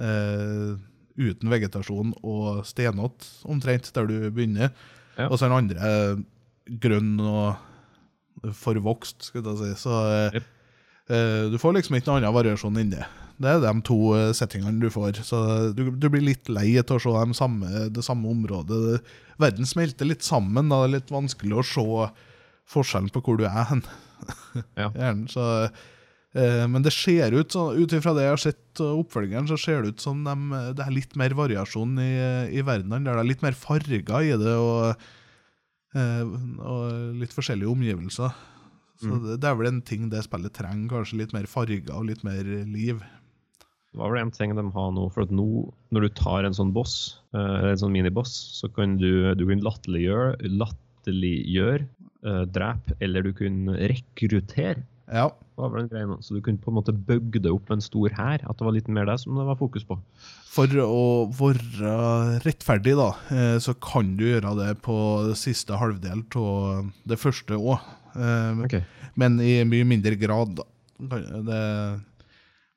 eh, uten vegetasjon og stenete, omtrent, der du begynner, Ja. og så er den andre er grønn og forvokst, skulle jeg si. Så eh, Jep. Eh, Du får liksom ikke noen annen variasjon inni det. Det er de to eh, settingene du får. Så du, du blir litt lei av å se de samme, det samme området. Verden smelter litt sammen. Da. Det er litt vanskelig å se forskjellen på hvor du er hen. Ja. Gjerne, så, eh, men det ser ut ut ifra det jeg har sett oppfølgeren, så ser det ut som de, det er litt mer variasjon i, i verdenen. Der det er litt mer farger i det, og, eh, og litt forskjellige omgivelser. Så det, det er vel en ting det spillet trenger, kanskje litt mer farger og litt mer liv. Det var vel en ting de har nå, for at nå, når du tar en sånn boss, eh, eller en sånn miniboss, så kan du, du kan latterliggjøre, eh, drepe, eller du kan rekruttere. Ja, var vel en greie. Så du kunne på en måte bygge det opp en stor hær. At det var litt mer det som det var fokus på. For å være rettferdig, da, eh, så kan du gjøre det på siste halvdel av det første òg. Okay. Men i mye mindre grad. da. Det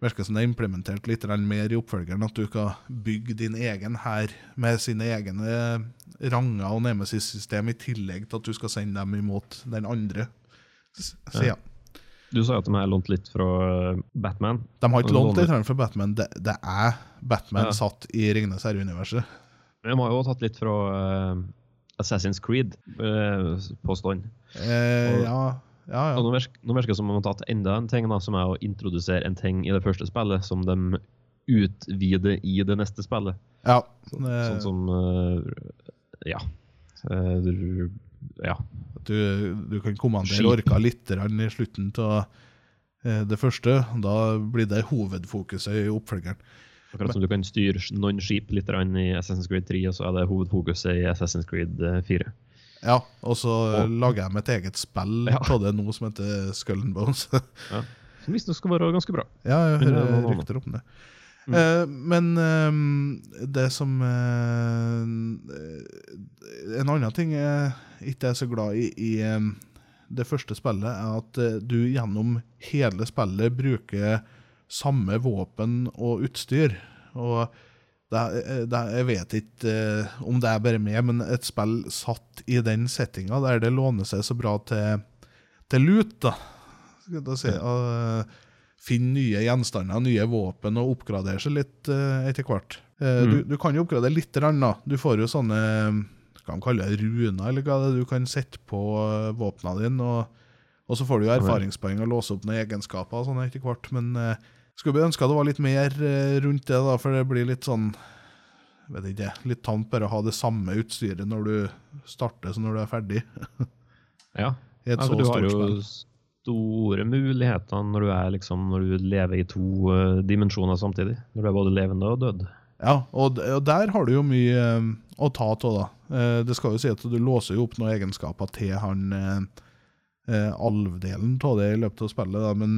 virker som det er implementert litt mer i oppfølgeren, at du kan bygge din egen hær med sine egne ranger og nemesis-system, i tillegg til at du skal sende dem imot den andre sida. sida. Du sa jo at de har lånt litt fra eh, Batman. De har ikke lånt litt fra Batman, det, det er Batman Ja. satt i Ringenes herre-universet. De har jo også tatt litt fra uh, Assassin's Creed, uh, påstand. Eh, ja, ja, ja. nå virker, nå virker det som om de har tatt enda en ting, da, som er å introdusere en ting i det første spillet som de utvider i det neste spillet. ja. Sånn Eh, som uh, Ja. Uh, ja. At du, du kan kommandere orka litt i slutten av det første. Da blir det hovedfokuset i oppfølgeren. Akkurat som du kan styre noen skip litt i Assassin's Creed 3, og så er det hovedfokuset i Assassin's Creed eh, 4. Ja, Og så Og- lager jeg mitt et eget spill Ja. på det nå som heter Skull and Bones. Som visstnok skal være ganske bra. ja, jeg er hører rykter om det. Mm. Eh, men eh, det som eh, En annen ting jeg ikke er så glad i i eh, det første spillet, er at eh, du gjennom hele spillet bruker samme våpen og utstyr. Og det, det, jeg vet ikke om det er bare meg, men et spill satt i den settinga der det låner seg så bra til, til lut, da. Skal jeg si. Og, finne nye gjenstander, nye våpen, og oppgradere seg litt uh, etter hvert. Uh, Mm. du, du kan jo oppgradere litt, da. Du får jo sånne hva man kaller det, runer, eller hva det er du kan sette på uh, våpnene dine. Og, og så får du jo erfaringspoeng og låse opp noen egenskaper og sånn etter hvert. Men uh, skulle ønske det var litt mer eh, rundt det, da, for det blir litt sånn vet ikke, litt tamt bare å ha det samme utstyret når du starter som når du er ferdig. Ja. I et altså, så stort spill. Store muligheter når du, liksom, når du lever i to uh, dimensjoner samtidig. Når du er både levende og død. Ja, og, og der har du jo mye eh, å ta av, da. Uh, det skal jo si at du låser jo opp noen egenskaper til han eh, alvdelen av det i løpet av spillet, da, men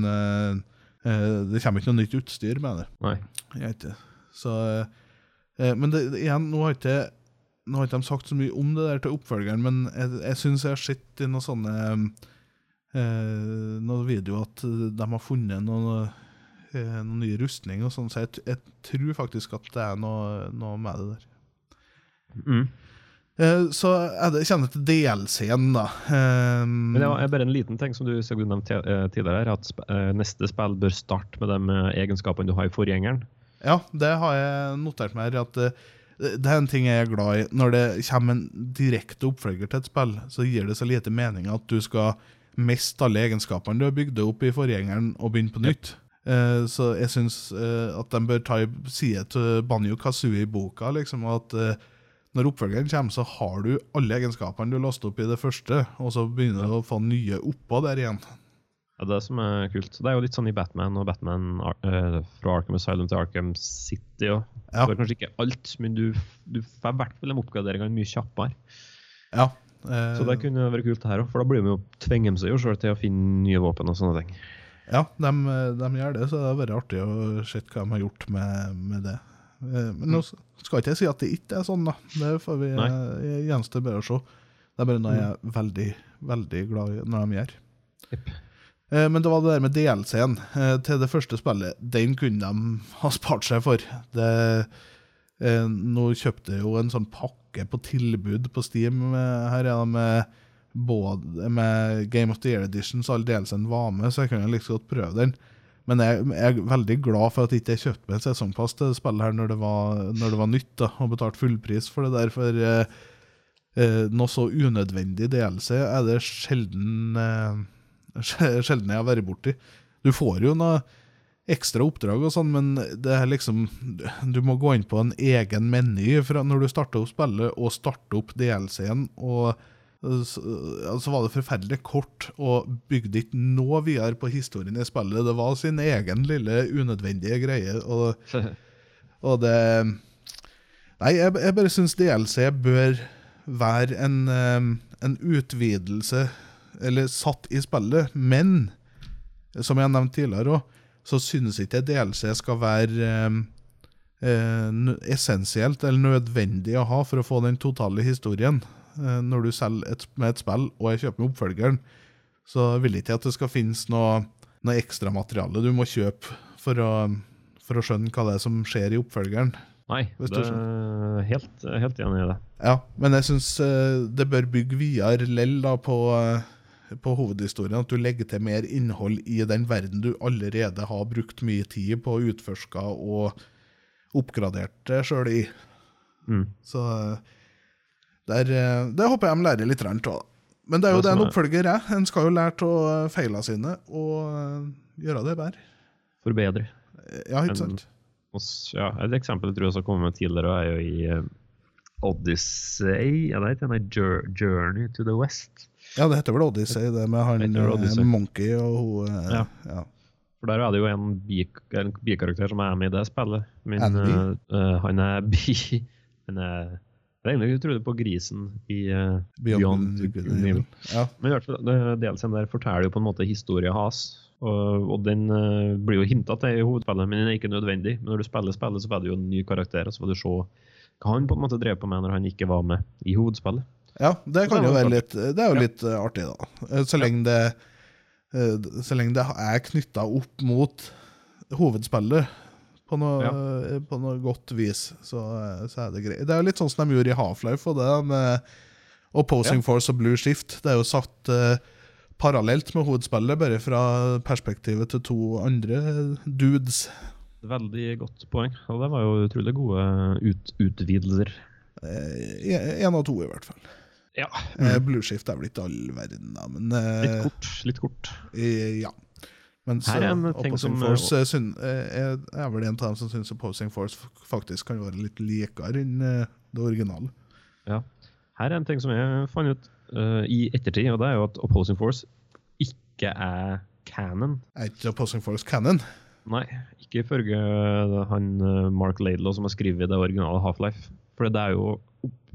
det kommer ikke noe nytt utstyr med det. Nei. Jeg vet ikke. Så, men det- igjen, nå har ikke nå har ikke de sagt så mye om det der til oppfølgeren, men jeg, jeg syns jeg har sett i noen sånne eh, noen jo at de har funnet noen, eh, noen nye rustninger og sånn, så jeg, jeg tror faktisk at det er noe, noe med det der. Mm. Eh, så er det, kjenner jeg til DLC-en, da. Eh, Men det er bare en liten ting som du som du nevnte eh, tidligere, her, at sp eh, neste spill bør starte med de eh, egenskapene du har i forgjengeren. Ja, det har jeg notert meg her. at eh, det er en ting jeg er glad i. Når det kommer en direkte oppfølger til et spill, så gir det så lite mening at du skal miste alle egenskapene du har bygd opp i forgjengeren, og begynne på nytt. Eh, så jeg syns eh, at de bør ta i side til Banjo Kazooie i boka. liksom, at eh, Når oppfølgeren kommer, så har du alle egenskapene du lastet opp i det første, og så begynner du å få nye oppå der igjen. Ja, det som er kult. Det er jo litt sånn i Batman og Batman uh, fra Arkham Asylum til Arkham City. Og. Ja. Du er kanskje ikke alt, men du, du får i hvert fall de oppgraderingene mye kjappere. Ja. Eh, Så det kunne vært kult her òg, for da blir vi jo tvinger de seg jo selv til å finne nye våpen og sånne ting. Ja, de, de gjør det, så det har vært artig å se hva de har gjort med, med det. Eh, Men nå skal ikke jeg si at det ikke er sånn, da. Det får vi eh, gjenstår bare å se. Det er bare noe jeg er veldig, veldig glad i når de gjør. Eh, Men det var det der med DLC-en eh, til det første spillet. Den kunne de ha spart seg for. Det, eh, nå kjøpte jeg jo en sånn pakke på tilbud på Steam. eh, Her er det med, både, med Game of the Year Edition, så alle DLC-en var med, så jeg kunne like så godt prøve den. Men jeg, jeg er veldig glad for at jeg ikke kjøpte meg sesongpass til spillet her når det var, når det var nytt, da, og betalte fullpris for det der. For eh, eh, noe så unødvendig delelse er det sjelden eh, sjelden jeg har vært borti. Du får jo noe ekstra oppdrag og sånn, men det er liksom Du må gå inn på en egen meny fra når du starter opp spillet, og starte opp DLC-en, og eh, så, altså var det forferdelig kort, og bygde ikke noe videre på historien i spillet. Det var sin egen lille unødvendige greie, og, og det Nei, jeg, jeg bare syns DLC bør være en, eh, en utvidelse eller satt i spillet, men som jeg har nevnt tidligere òg, så synes ikke jeg DLC skal være eh, eh, essensielt eller nødvendig å ha for å få den totale historien. Eh, når du selger et, med et spill, og jeg kjøper med oppfølgeren, så vil jeg ikke at det skal finnes noe, noe ekstra materiale du må kjøpe for å, for å skjønne hva det er som skjer i oppfølgeren. Nei, det er helt, helt enig i det. Ja, men jeg syns det bør bygge videre lell på, eh, på hovedhistorien. At du legger til mer innhold i den verden du allerede har brukt mye tid på å utforske og oppgradert deg sjøl i. Mm. Så der, der, eh, det håper jeg de lærer litt av. Men det er jo Det det en er- oppfølger er. En skal jo lære av feilene sine og eh, gjøre det bedre. Forbedre. Ja, ikke sant? Ja, et eksempel jeg tror jeg har kommet med tidligere, er jo i eh, Odyssey der Journey to the West. Ja, det heter vel Odyssey, det med han det eh, Monkey og hun eh, Ja. ja. For der er det jo en, en bikarakter som er med i det spillet. Men Andy? eh, han er bi... Han er det er egentlig trodde på grisen i uh, Beyond, Beyond. Ja. Men i hvert fall, delscenen der forteller jo på en måte historien hans. Og, og den uh, blir jo hinta til i hovedspillet, men den er ikke nødvendig. Men når du spiller spillet, så får du jo en ny karakter, og så får du se hva han på en måte drev på med når han ikke var med i hovedspillet. Ja, det kan det jo være litt Det er jo litt ja. artig, da. Eh, Så lenge det eh, Så lenge det er knytta opp mot hovedspillet på noe, ja. på noe godt vis, så, eh, så er det greit. Det er jo litt sånn som de gjorde i Half-Life, og det med Opposing Ja. Force og Blue Shift. Det er jo satt uh, parallelt med hovedspillet, bare fra perspektivet til to andre dudes. Veldig godt poeng, og det var jo utrolig gode ut utvidelser. Én av to, i hvert fall. Ja. Mm. Blueshift er vel ikke all verden, da, men eh, Litt kort. Litt kort. Eh, Ja. Mens Her er en ting Opposing som- Force uh, syn, er, er vel en av dem som syns Opposing Force faktisk kan være litt likere enn det originale. Ja. Her er en ting som jeg fant ut uh, i ettertid, og det er jo at Opposing Force ikke er canon. Er ikke Opposing Force canon? Nei, ikke ifølge han Mark Laidlaw som har skrevet det originale Half-Life. For det er jo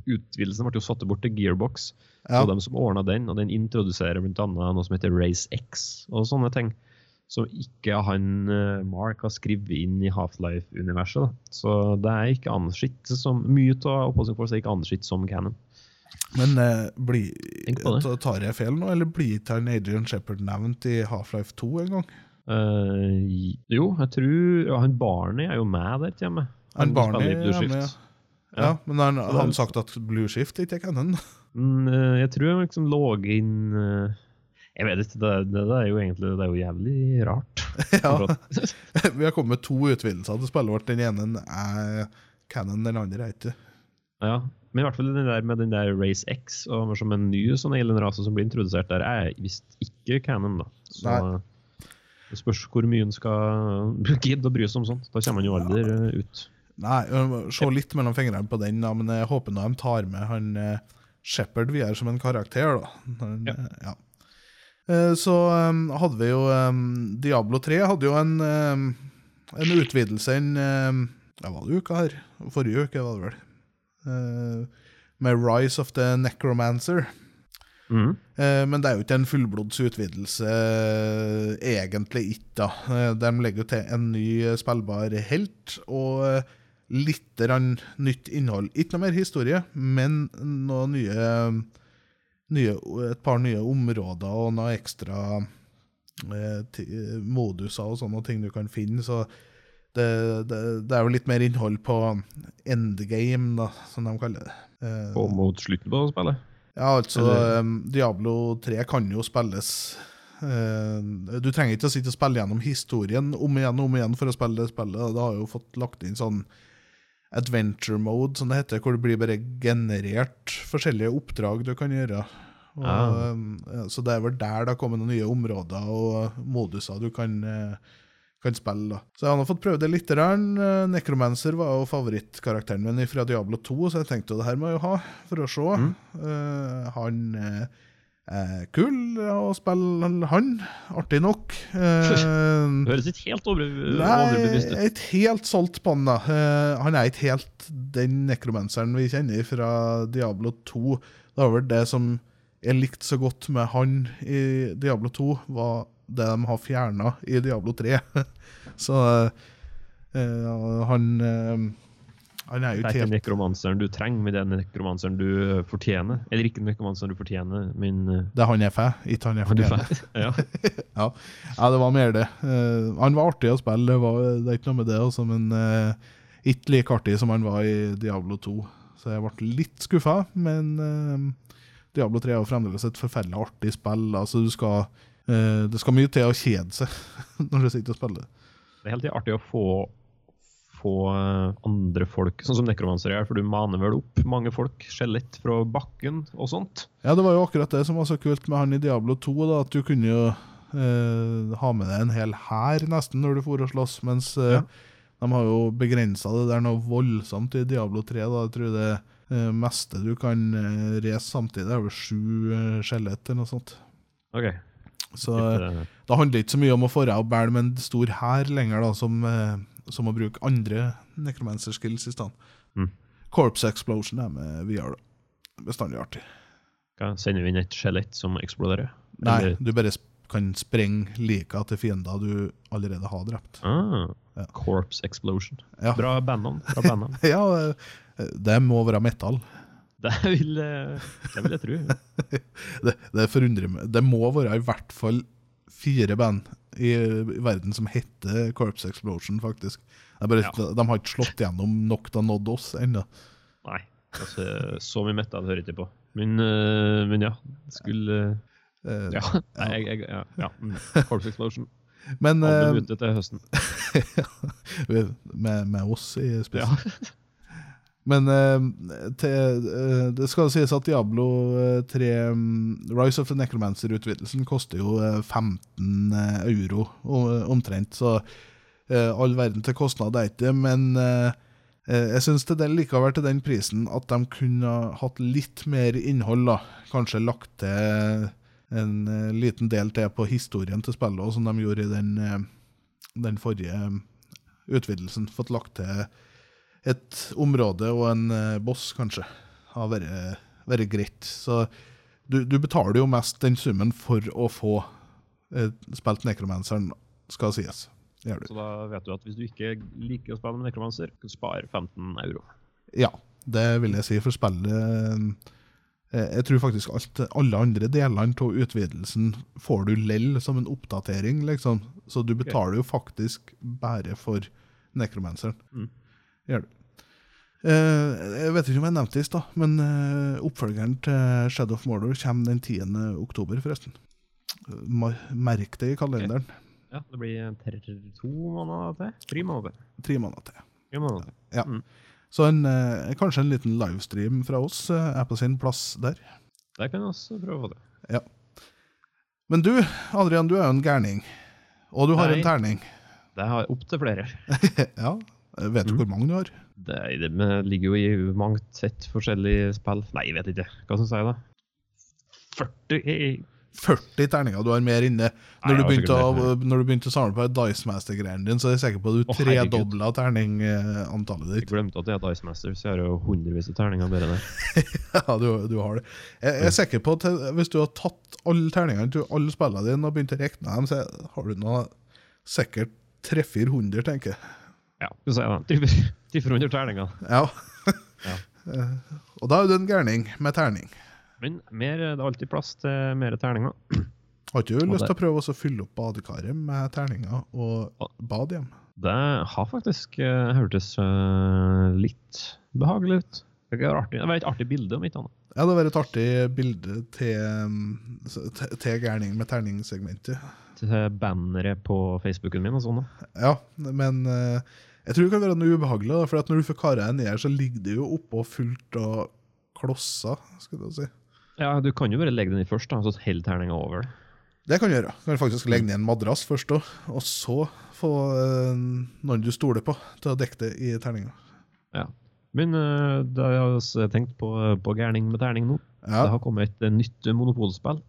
Utvidelsen ble jo satt bort til Gearbox, Ja. Så de som ordna den, og den introduserer bl.a. noe som heter Race X og sånne ting. Som ikke han eh, Mark har skrevet inn i Half-Life-universet. Så det er ikke ansett som Mye av Opposing Force er ikke ansett som canon. Men eh, ta- tar jeg feil nå, eller blir ikke Adrian Shepherd nevnt i Half-Life 2 en gang? Uh, jo, jeg tror ja, han Barney er jo med der hjemme. Han Barney Han, han Barney er med, Ja, Ja. Men har han, sagt at Blue Shift ikke er canon? Mm, eh, jeg tror han liksom lå inn eh, Jeg vet ikke, det, det, det er jo egentlig det er jo jævlig rart. ja. Vi har kommet med to utvidelser til spillet vårt. Den ene er canon, den andre er ikke. Ja, men i hvert fall den der med den der Race X og som en ny sånn alien-rase som blir introdusert der, er visst ikke canon. da. Så Nei. det spørs hvor mye en skal gidde å bry seg om sånt. Da kommer han jo aldri ja. ut. Nei, se litt mellom fingrene på den, da, men jeg håper nå de tar med han eh, Shepherd videre som en karakter. da. Ja. eh, ja. Eh, Så hadde vi jo Diablo 3 hadde jo en, en utvidelse en Ja, var det uka her? Forrige uke, var det vel. Med Rise of the Necromancer. Mm. Men det er jo ikke en fullblods utvidelse, egentlig ikke. da. De legger jo til en ny spillbar helt, og litt nytt innhold. Ikke noe mer historie, men nye, nye et par nye områder og noe ekstra eh, moduser og sånne ting du kan finne. så det, det, det er jo litt mer innhold på endgame, da, som de kaller det. Eh, Og mot slutten på spillet. ja, altså um, Diablo 3 kan jo spilles eh, Du trenger ikke å sitte og spille gjennom historien om igjen og om igjen for å spille det spillet. Det har jo fått lagt inn sånn adventure mode, som det heter, hvor det blir bare generert forskjellige oppdrag du kan gjøre. Og, Ah. um, så det er vel der det har kommet noen nye områder og moduser du kan, eh, kan spille. da. Så jeg har fått prøvd det litt. Eh, Necromancer var jo favorittkarakteren min fra Diablo 2, så jeg tenkte jo det her må jeg jo ha for å se. Mm. Uh, han eh, kul å spille, han. Artig nok. Eh, Høres ikke helt over, overbevist ut. Nei, ikke helt solgt på han, da. Eh, han er ikke helt den nekromanseren vi kjenner fra Diablo 2. Det var vel det som jeg likte så godt med han i Diablo 2, var det de har fjerna i Diablo 3. så eh, han eh, Han er jo Det er ikke nekromanseren du trenger, men det er nekromanseren du fortjener. Eller ikke nekromanseren du fortjener, men eh, Det er han jeg får, ikke han jeg fortjener. ja. Ja. ja, det var mer det. Uh, han var artig å spille, det, var, det er ikke noe med det, også, men uh, ikke like artig som han var i Diablo 2. Så jeg ble litt skuffa, men uh, Diablo 3 er jo fremdeles et forferdelig artig spill. Altså, du skal, eh, det skal mye til å kjede seg når du sitter og spiller. Det er helt artig å få, få eh, andre folk, sånn som nekromansere gjør, for du maner vel opp mange folk, skjelett fra bakken og sånt. Ja, det var jo akkurat det som var så kult med han i Diablo 2, da, at du kunne jo eh, ha med deg en hel hær nesten når du for å slåss, mens eh, Ja. de har jo begrensa det der noe voldsomt i Diablo 3. da, Jeg tror det eh, meste du kan eh, race samtidig, er vel sju uh, skjelett eller noe sånt. Okay. Så eh, eh, det handler ikke så mye om å få deg opp bære med en stor hær lenger, da, som, eh, som å bruke andre necromancer skills i stedet. Mm. Corpse Explosion er med VR. Bestandig artig. hva, sender vi inn et skjelett som eksploderer? Nei, du bare kan sprenge lika til fiender du allerede har drept. Ah, Ja. Corpse Explosion. Ja, Bra bandnavn. Ja eh, det må være metall. Det vil, eh, det vil jeg tro. Det, det forundrer meg. Det må være i hvert fall fire band i, i verden som heter Corpse Explosion, faktisk. Bare, Ja. De har ikke slått gjennom nok til å nådd oss ennå. Nei, altså, så mye metal hører ikke på. Men, eh, men ja, skulle Eh, Ja. Nei, jeg, jeg, ja, ja. Corps Explosion. Men eh, ute til høsten. med, med oss i Ja. Men uh, til, uh, det skal sies at Diablo eh, 3 um, Rise of the Necromancer-utvidelsen koster jo eh, 15 euro omtrent, så uh, all verden til kostnad er ikke det. Men eh, eh, jeg syns det er likevel til den prisen at de kunne hatt litt mer innhold. da. Kanskje lagt til en eh, liten del til på historien til spillet, som de gjorde i den, eh, den forrige eh, utvidelsen. Fått lagt til et område og en eh, boss, kanskje. Har vært, vært greit. Så du, du betaler jo mest den summen for å få eh, spilt Nekromanseren, skal sies. Så da vet du at hvis du ikke liker å spille med nekromanser, kan du spare 15 euro. Ja, det vil jeg si for spillet. eh, Jeg tror faktisk alt, alle andre delene av utvidelsen får du lell som en oppdatering, liksom. Så du betaler jo faktisk bare for nekromanseren. Mm. Gjør du. Eh, jeg vet ikke om jeg nevnte det i stad, men eh, oppfølgeren til Shadow of Mordor kommer den 10. oktober, forresten. Merk det i kalenderen. Ja, det blir to måneder til. Tre måneder til. Tre måneder til. Tre måneder til. Ja. Mm. Så en, eh, kanskje en liten livestream fra oss er på sin plass der. Der kan vi også prøve få til. Men du, Adrian, du er jo en gærning. Og du har Nei. en terning. Det har opptil flere. ja. Vet du Mm. hvor mange du har? Det, det ligger jo i mangt sett forskjellige spill. Nei, jeg vet ikke. Hva skal jeg si, da? 40 40 terninger du har mer inne. Nei, Når du begynte, å, når du begynte å samle på Dice Master-greiene dine, så er jeg sikker på at du herregud. tredobla terningantallet Jeg glemte at jeg er Dicemaster, så jeg har jo hundrevis av terninger bare der. Ja, du, du har det. Jeg, jeg er sikker på at hvis du har tatt alle terningene til alle spillene dine og begynt å regne dem, så har du nå sikkert 300-400, tenker jeg. Ja, skal vi si det. Treffer under terninga. Ja. Ja. Og da er du en gærning med terning. Men mer, det er alltid plass til mer terninger. Har ikke du lyst til å prøve å fylle opp badekaret med terninger og bade hjem? Det har faktisk uh, hørtes uh, litt behagelig ut. Det var, artig. Det var et artig bilde, om ikke annet. Ja, det var et artig bilde til, til, til gærning med terningsegmentet. Til banneret på Facebooken min og sånn. Ja, men eh, jeg tror det kan være noe ubehagelig, for at når du får kara deg ned så ligger det jo oppå fullt av klosser, skal du si. Ja, Du kan jo bare legge den i først, da, så holder terninga over det. Det kan du gjøre. Du kan faktisk legge ned en madrass først, også, og så få øh, noen du stoler på, til å dekke det i terninga. Ja. Men øh, da har jeg tenkt på, på gærning med terning nå. Ja, Det har kommet et eh, nytt monopolspill.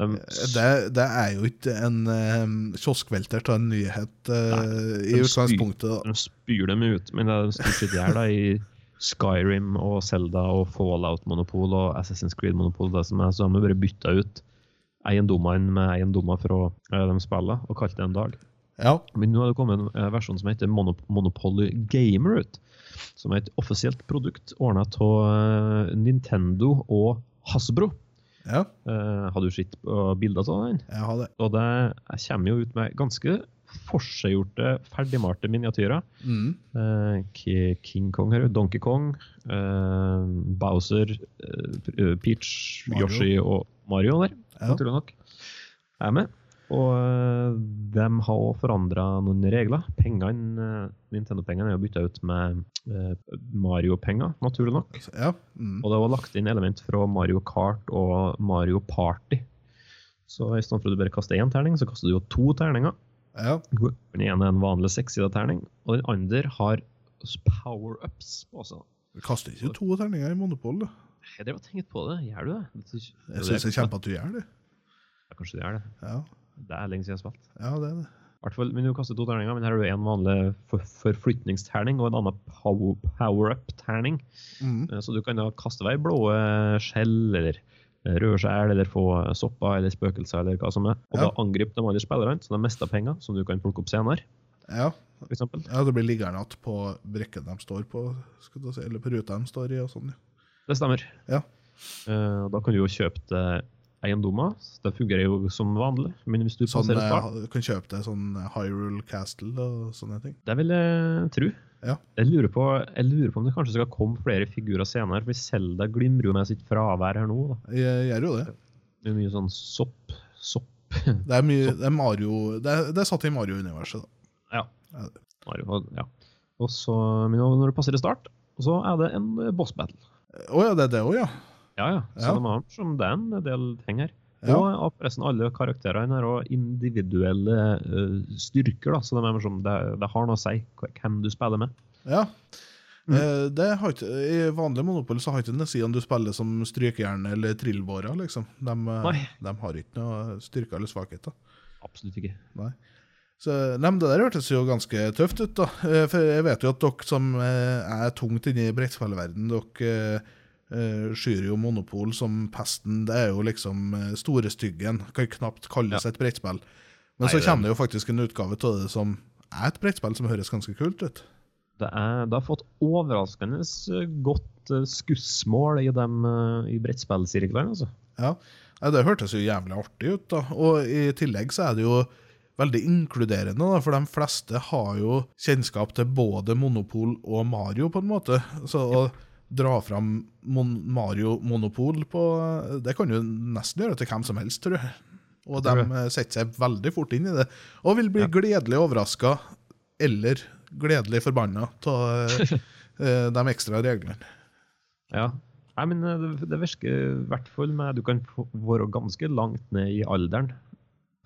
De, det, det er jo ikke en um, kioskvelter til en nyhet eh, i utgangspunktet. de spyr dem ut, men det er stort sett der da i Skyrim og Zelda og Fallout-monopol og Assassin's Creed-monopol. det som er, Så har vi bare bytta ut eiendommene med eiendommer fra uh, de spillene og kalt det en dag. Ja, Men nå har det kommet en uh, versjon som heter Monop Monopoly Gamer ut. Som er et offisielt produkt ordna av Nintendo og Hasbro. Ja, Eh, har du sett på bilder av den? jeg hadde. Og det kommer jo ut med ganske forseggjorte, ferdigmalte miniatyrer. Mm. Uh, King Kong her, Donkey Kong, uh, Bowser, uh, Peach, Mario. Yoshi og Mario der, Ja. naturlig nok, er med. Og eh, de har også forandra noen regler. Pengene, eh, Nintendo-pengene er jo bytta ut med eh, Mario-penger, naturlig nok. ja. Mm. Og det var lagt inn element fra Mario Kart og Mario Party. Så i stedet for at du bare kaster én terning, så kaster du jo to terninger. ja. Den ene er en vanlig sekssida terning, og den andre har power-ups på seg. Vi kaster ikke to terninger i Monopol. da. Jeg drev og tenkte på det. Gjør du det? det? Jeg syns det er kjempe at du gjør det. Ja, kanskje du gjør det. Ja, Det er lenge siden jeg har spilt. ja det er det. I hvert fall, men Du kaster to terninger, men her har du en vanlig for forflytningsterning og en annen power-up-terning. Mm. Eh, Så du kan da kaste vei blå skjell eller eh, røde skjell eller få sopper eller spøkelser eller hva som er. Og Ja. da angriper de andre spillerne, så de mister penger som du kan plukke opp senere. Ja. Ja, det blir liggende igjen på brekken de står på, si, eller på ruta de står i. og sånn. ja. Det stemmer. Ja. Eh, Da kan du jo kjøpe deg eiendommer. Det fungerer jo som vanlig. Men hvis du Sånn, passerer start, eh, kan kjøpe deg sånn Hyrule Castle og sånne ting. det vil jeg tro. Ja. Jeg, lurer på, jeg lurer på om det kanskje skal komme flere figurer senere. For Selda glimrer jo med sitt fravær her nå. da. Jeg gjør jo det. Det er mye sånn sopp, sopp Det er mye, det er Mario, det er, det er satt i Mario-universet. da. Ja. Mario, ja. Og så, når du passerer start, så er det en eh, boss battle. Å ja, det er det òg, ja. Ja, ja. Så Ja. de har som det er en del ting her. Ja. Og av forresten alle karakterene har også individuelle uh, styrker, da, så de er som, det, det har noe å si hvem du spiller med. ja. Mm. Eh, Det har ikke, I vanlig Monopol så har ikke det å si om du spiller som strykejern eller trillbårer. Liksom. De, eh, de har ikke noe styrker eller svakheter. Absolutt ikke. Så, nei, men Det der hørtes jo ganske tøft ut. da. Eh, For Jeg vet jo at dere som er tungt inne i brettspillverdenen, dere skyr jo Monopol som pesten. Det er jo liksom eh, storestyggen. Kan knapt kalles et brettspill. Men Nei, så kommer det jo faktisk en utgave av det som er et brettspill som høres ganske kult ut. Det, er, det har fått overraskende eh, godt eh, skussmål i, dem, eh, i brettspillsirklene. Altså. Ja, Det hørtes jo jævlig artig ut. da. Og i tillegg så er det jo veldig inkluderende, da, for de fleste har jo kjennskap til både Monopol og Mario, på en måte. Så å dra fram Mon Mario Monopol på Det kan jo nesten gjøre til hvem som helst, tror jeg. Og de setter seg veldig fort inn i det. Og vil bli Ja. gledelig overraska eller gledelig forbanna av eh, de ekstra reglene. Ja. Nei, men eh, det, det virker i hvert fall med Du kan være ganske langt ned i alderen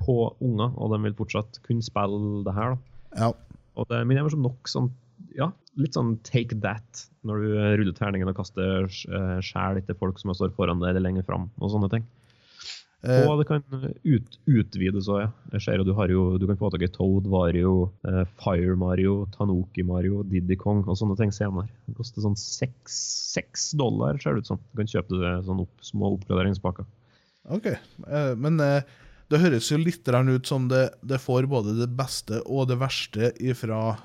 på unger, og de vil fortsatt kunne spille det her. da. Ja. Og det men jeg var som nok sånn ja, litt sånn take that, når du eh, ruller terningen og kaster skjær skjell etter folk som står foran deg eller lenger fram, og sånne ting. Eh, Og det kan ut, utvides òg, ja. Jeg ser jo du, jo, du kan få tak i Toad, Wario, eh, Fire Mario, Tanuki Mario, Diddy Kong og sånne ting senere. Det koster sånn seks dollar, ser det ut som. Du kan kjøpe det sånn opp, små oppgraderingspakker. Ok, eh, men eh, det høres jo litt ut som det, det får både det beste og det verste fra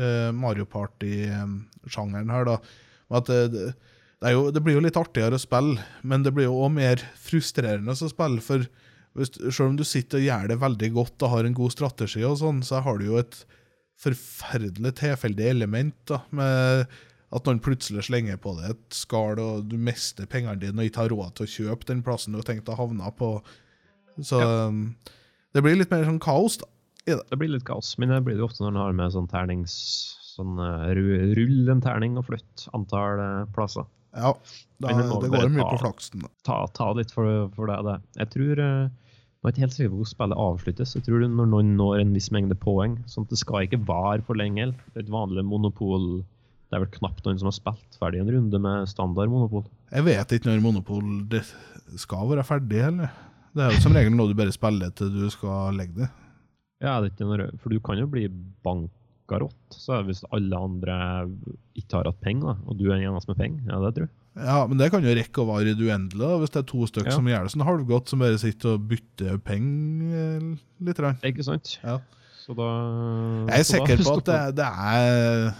eh, Mario Party-sjangeren her, da. At det, det, det, jo, det blir jo litt artigere å spille, men det blir jo òg mer frustrerende å spille. For hvis, selv om du sitter og gjør det veldig godt og har en god strategi, og sånn, så har du jo et forferdelig tilfeldig element da, med at noen plutselig slenger på deg et skall, og du mister pengene dine og ikke har råd til å kjøpe den plassen du har tenkt å havne på. Så ja. det blir litt mer sånn kaos, da. Det. Det blir litt kaos, men det blir det jo ofte når en har med sånn ternings... Sånn uh, rull en terning og flytt antall eh, plasser. Ja, da, det går mye ta. på flaksen. da. ta, ta litt for, for det. det. Jeg tror eh, Jeg er ikke helt sikker på hvor spillet avsluttes. Jeg tror når noen når en viss mengde poeng sånn at Det skal ikke vare for lenge. Det er Et vanlig monopol Det er vel knapt noen som har spilt ferdig en runde med standard monopol. Jeg vet ikke når Monopol det skal være ferdig, eller? Det er jo som regel noe du bare spiller til du skal legge det. Ja, det er ikke noe, For du kan jo bli bankarått. Så hvis alle andre ikke har hatt penger, og du er den eneste med penger. Ja, det tror jeg. Ja, Men det kan jo rekke å vare i det uendelige, hvis det er to stykker Ja. som gjør det sånn halvgodt, som bare sitter og bytter penger eh, litt. Rann. Ikke sant? Ja. Så da Jeg er sikker på at det, det er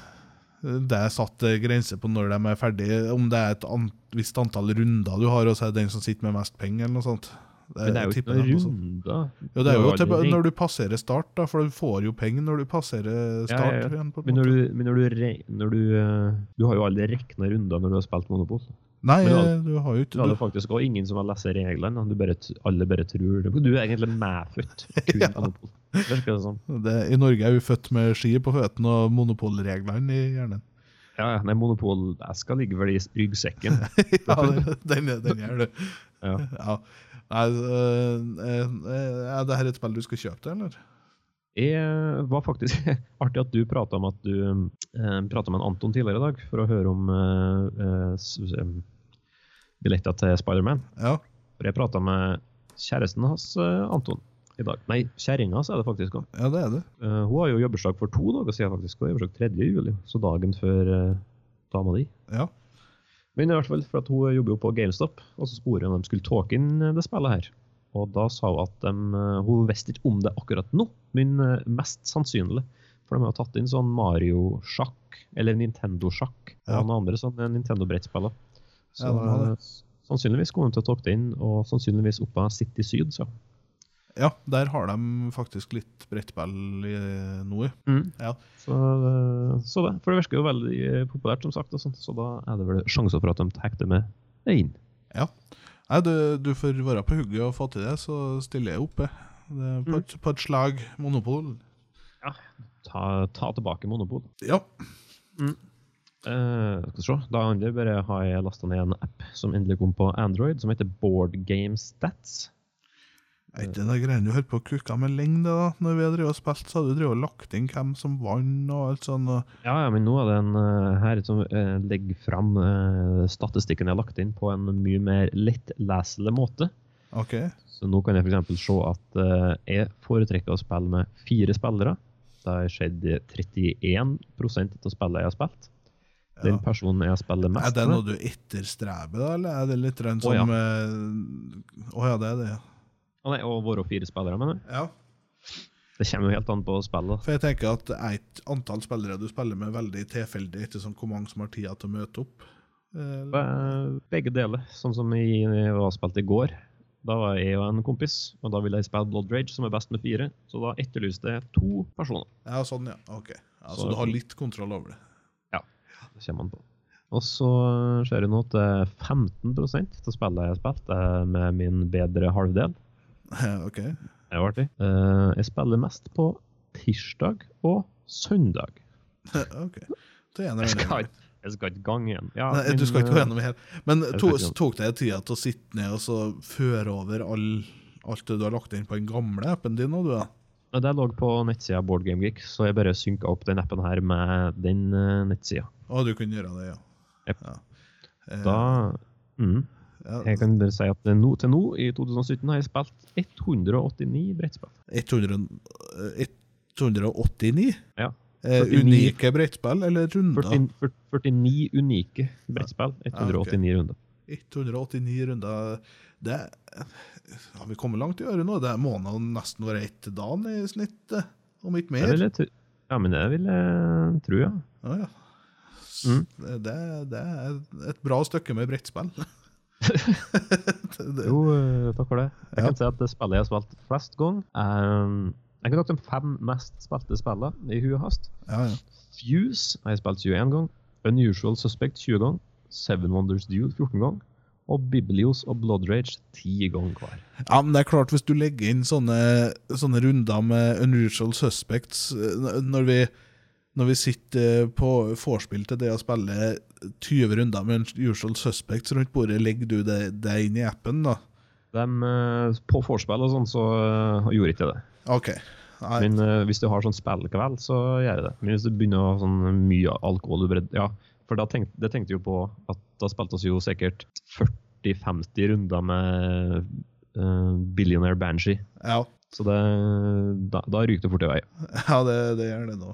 det er satt grenser på når de er ferdige. Om det er et an, visst antall runder du har, og så er det den som sitter med mest penger, eller noe sånt. Men det er jo ikke noen det er runder. Jo, det er jo til, når du passerer start, da, for du får jo penger når du passerer start. Ja, ja, igjen, på Men når du, men når du, når du, eh, du har jo aldri regna runder når du har spilt Monopol. Nei, men du har jo Du ikke hadde du, faktisk også ingen som har lest reglene. Du bare, alle bare tror det. Du er egentlig medfødt Ja. Det sånn. det, I Norge er vi født med ski på føttene og monopolreglene i hjernen. Ja, ja, nei, Monopol-eska ligger vel i ryggsekken. ja, det- den, den gjør det. Ja. Ja. Nei, øh, øh, øh, er det her et spill du skal kjøpe til, eller? Jeg var faktisk artig at du prata om at du eh, prata med en Anton tidligere i dag for å høre om eh, eh, billetter til Spiderman. Ja. For jeg prata med kjæresten hans, eh, Anton, i dag. Nei, kjerringa er det faktisk òg. ja, det er det. Uh, hun har jo jobbursdag for to dager siden, faktisk. Og har jobbursdag 3. juli, så dagen før uh, dama di. Ja. Men i hvert fall, for at hun jobber jo på GameStop, og så spurte hun om de skulle talke inn eh, det spillet her. Og da sa hun at de, eh, hun visste ikke om det akkurat nå, men eh, mest sannsynlig. For de har tatt inn sånn Mario-sjakk, eller Nintendo-sjakk, og noen andre sånne Nintendo-brettspiller. Så Ja, sannsynligvis kommer de til å talke det inn, og sannsynligvis opp av City Syd, så. Ja, der har de faktisk litt brettball i Mm. Ja. Så, eh, så det. For det virker jo veldig eh, populært, som sagt, og sånt, så da er det vel sjanser for at de det med inn. Nei, du, du får være på hugget og få til det, så stiller jeg opp. er på, et, på et slag monopol. Ta, ta tilbake monopol. Ja. Eh, skal vi se. Da andre bare har jeg lasta ned en app som endelig kom på Android, som heter Board Game Stats. Er ikke det greiene du holdt på å kukke med lenge, da? Når vi har og spilt, så hadde du drevet og lagt inn hvem som vant og alt sånt. Og... Ja, ja, men nå er det en uh, her som uh, legger fram uh, statistikken jeg har lagt inn på en mye mer lettleselig måte. Ok. Så nå kan jeg f.eks. se at jeg foretrekker å spille med fire spillere. Det har skjedd 31% av spillet jeg har spilt. Den personen jeg spiller Er mest det noe du etterstreber, da, eller er det litt sånn Å, ja. som Oh, ja, det er det, ja. Å nei, Og våre fire spillere, mener du? ja. Det kommer jo helt an på spillet. For jeg tenker at et antall spillere du spiller med, veldig tilfeldig ettersom hvor mange som har tida til å møte opp. Eh, Begge deler. Sånn som i- jeg var spilt i går. Da var jeg og en kompis, og da ville jeg spille Blood Rage, som er best med fire. Så da etterlyste jeg to personer. Ja, sånn, ja. Ok. Ja, så Så- du har litt kontroll over det. Ja. Det kommer man på. Og så ser jeg nå at det er 15 av spillet jeg har spilt, er med min bedre halvdel. ok. Det er artig. Eh, Jeg spiller mest på tirsdag og søndag. ok. Det er Jeg skal, ikke- Jeg skal ikke gang igjen. Ja, Nei, du skal ikke gå eh, gjennom her. Men to, tok det tida til å sitte ned og så føre over all, alt det du har lagt inn på den gamle appen din Og du? eh, Det lå på nettsida BoardGameGeek, så jeg bare synka opp den appen her med den uh, nettsida. Å, du kunne gjøre det, ja. Yep. ja. Eh, Da mm, ja, Jeg kan bare si at nå, til nå, i 2017, har jeg spilt 189 brettspill. 100, eh, 189? Ja. Eh, 49. unike brettspill eller runder? 40, 40, 49 unike brettspill. 189 runder. 189 runder. Det Har vi kommet langt i året nå? Det må nå nesten være ett til dagen i snitt, eh, om ikke mer. jeg. Ja, men det vil jeg tro, ja. Ja, ja. Mm. Det, det, det er et bra stykke med brettspill. Jo, eh, takk for det. Jeg Ja. kan si at det spillet jeg har spilt flest ganger um, Jeg kan ta de fem mest spilte spillene i huet hast. ja, ja. Fuse har jeg spilt 21 ganger. Unusual Suspect 20 ganger. Seven Wonders Duel 14 ganger. Og Biblios og Blood Rage 10 ganger hver. ja, men det er klart, hvis du legger inn sånne, sånne runder med unusual suspects eh, Når vi, når vi sitter på vorspiel til det å spille 20 runder med unusual suspects rundt bordet, legger du det, det inn i appen, da? Dem, eh, på vorspiel og sånn, så eh, gjorde ikke det. OK. Nei. Men uh, hvis du har sånn spillkveld, så gjør jeg det. Men hvis du begynner å ha sånn mye alkohol Ja, for da tenkte, det tenkte jo på at da spilte vi jo sikkert 40-50 runder med uh, Billionaire Banshee. Ja, Så det, da, da ryker det fort i vei. ja det, det gjør det nå.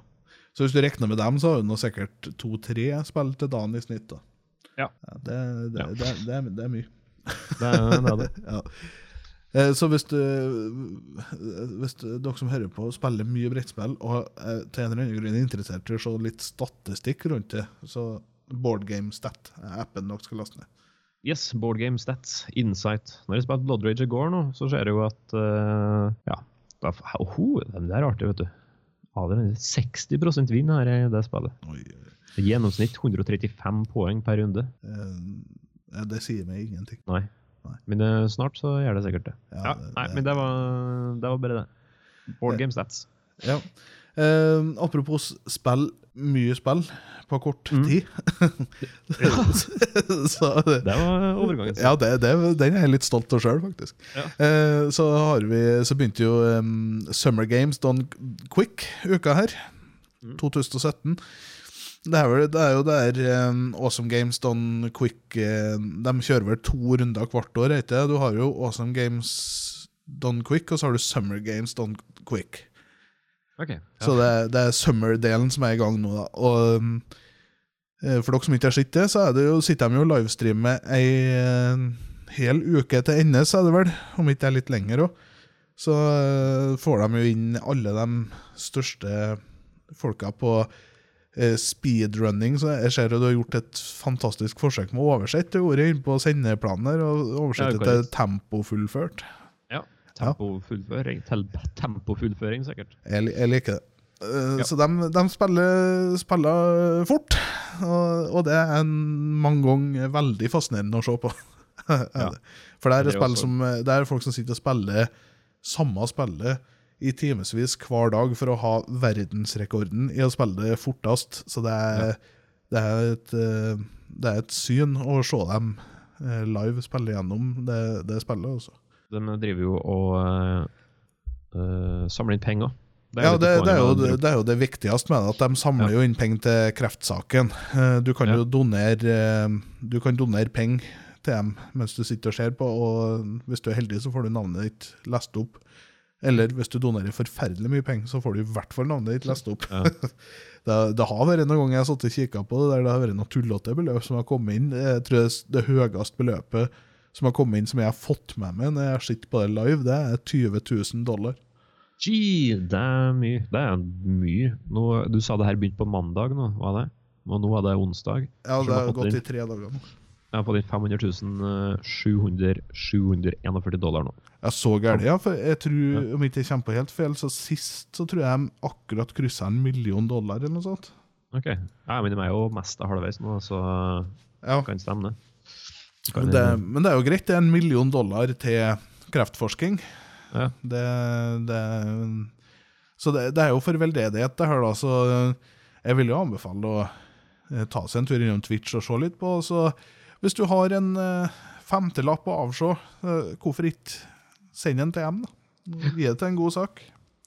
Så hvis du regner med dem, så har du nå sikkert to-tre spill til dagen i snitt. da. Ja. det, det, Ja. Det, det, er, det er mye. Det, er- det er det. ja. Eh, Så hvis, du, hvis du, dere som hører på, spiller mye brettspill og eh, til en eller annen grunn er interessert i å se litt statistikk rundt det, så Boardgamestat er appen dere skal laste ned. Yes, board game stats, insight. Når jeg spilte Blood Rage i går nå, så ser jeg jo at uh, Ja, da, oh, det er artig, vet du. Ja, det er 60 vinn her i det spillet. Oi, oi, gjennomsnitt 135 poeng per runde. eh, det sier meg ingenting. Nei. Nei. Men uh, snart så gjør det sikkert det. Ja, Ja, det- nei, det- men det var, det var bare det. Board game stats. Ja. Eh, apropos spill, mye spill på kort Mm. tid. så, Det var overgangen. ja, det, det, den er jeg litt stolt av sjøl, faktisk. Ja. Uh, så, har vi, så begynte jo um, Summer Games Done Quick uka her. Mm. 2017. Det er, vel, det er jo der um, Awesome Games Done Quick uh, De kjører vel to runder hvert år, ikke det? Du har jo Awesome Games Done Quick, og så har du Summer Games Done Quick. Ok. Ja. Så det, det er summer-delen som er i gang nå, da. Og um, eh, for dere som ikke har sett det, så det jo, sitter de jo og livestreamer ei eh, hel uke til ende, så er det vel, om ikke det er litt lenger òg. Så eh, får de jo inn alle de største folka på speedrunning. Så jeg ser at du har gjort et fantastisk forsøk med å oversette ordet inn på sendeplaner, og oversette Ja, til tempofullført. Ja. Tempofullføring. Tempofullføring, sikkert. Jeg, jeg liker det. Uh, Ja. Så de, de spiller, spiller fort, og, og det er en, mange ganger veldig fascinerende å se på. Ja. For det er, Det er som, det er folk som sitter og spiller samme spillet i timevis hver dag for å ha verdensrekorden i å spille det fortest. Så det er, det er, et, eh, det er et syn å se dem eh, live spille gjennom det, det spillet. Også. De driver jo og eh, samler inn penger. Det Ja, det, det, er jo, det, er jo det viktigste med det, at de samler Ja. jo inn penger til kreftsaken. Eh, Du kan Ja. jo donere Du kan donere penger til dem mens du sitter og ser på, og hvis du er heldig, så får du navnet ditt lest opp. Eller hvis du donerer forferdelig mye penger, så får du i hvert fall navnet ditt lest opp. Ja. det, det har vært noen ganger jeg har satt og kikka på det, der det har vært noen tullete beløp som har kommet inn. Jeg tror det, det høyeste beløpet som har kommet inn som jeg har fått med meg når jeg har sett på det live, det er 20 000 dollar. Gee, det er mye. Det er mye. Nå, du sa det her begynte på mandag, nå, var det? Og nå er det onsdag. Ja, det har gått i tre dager nå. Jeg har fått inn 500 000, 700, 741 dollar nå. Ja, så gærent, ja. For jeg tror, om ikke jeg kommer på helt feil, så sist så tror jeg de akkurat kryssa en million dollar eller noe sånt. Ok. Ja, men de er jo mest halvveis nå, så Ja, kan stemme det. Men det, men det er jo greit. Det er en million dollar til kreftforsking. Ja. Det, det Så det, det er jo for veldedighet, det her, da. Så jeg vil jo anbefale å eh, ta seg en tur innom Twitch og se litt på. Så hvis du har en eh, femtelapp å avse, eh, hvorfor ikke sende den til dem, da? Gi det til en god sak.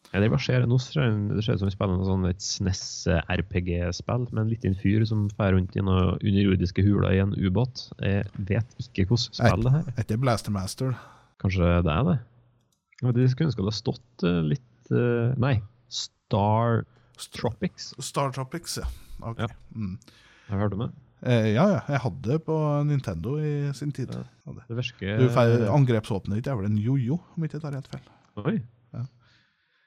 Ja, det, bare ser, nå det ser ut som vi spiller sånn et SNES-RPG-spill med en liten fyr som fer rundt i noen underjordiske huler i en ubåt. Jeg vet ikke hvordan spill det her er. Er det Blaster Master? Kanskje det er det? Det skulle ønske det hadde stått eh, litt eh, Nei, Star Tropics. Star Tropics, ja. Ok. Ja. Mm. Har du hørt om det? Eh, ja, ja. Jeg hadde det på Nintendo i sin tid. Ja. Det virker Du, Angrepsvåpenet ditt er vel en jojo, om ikke jeg tar helt feil. Oi.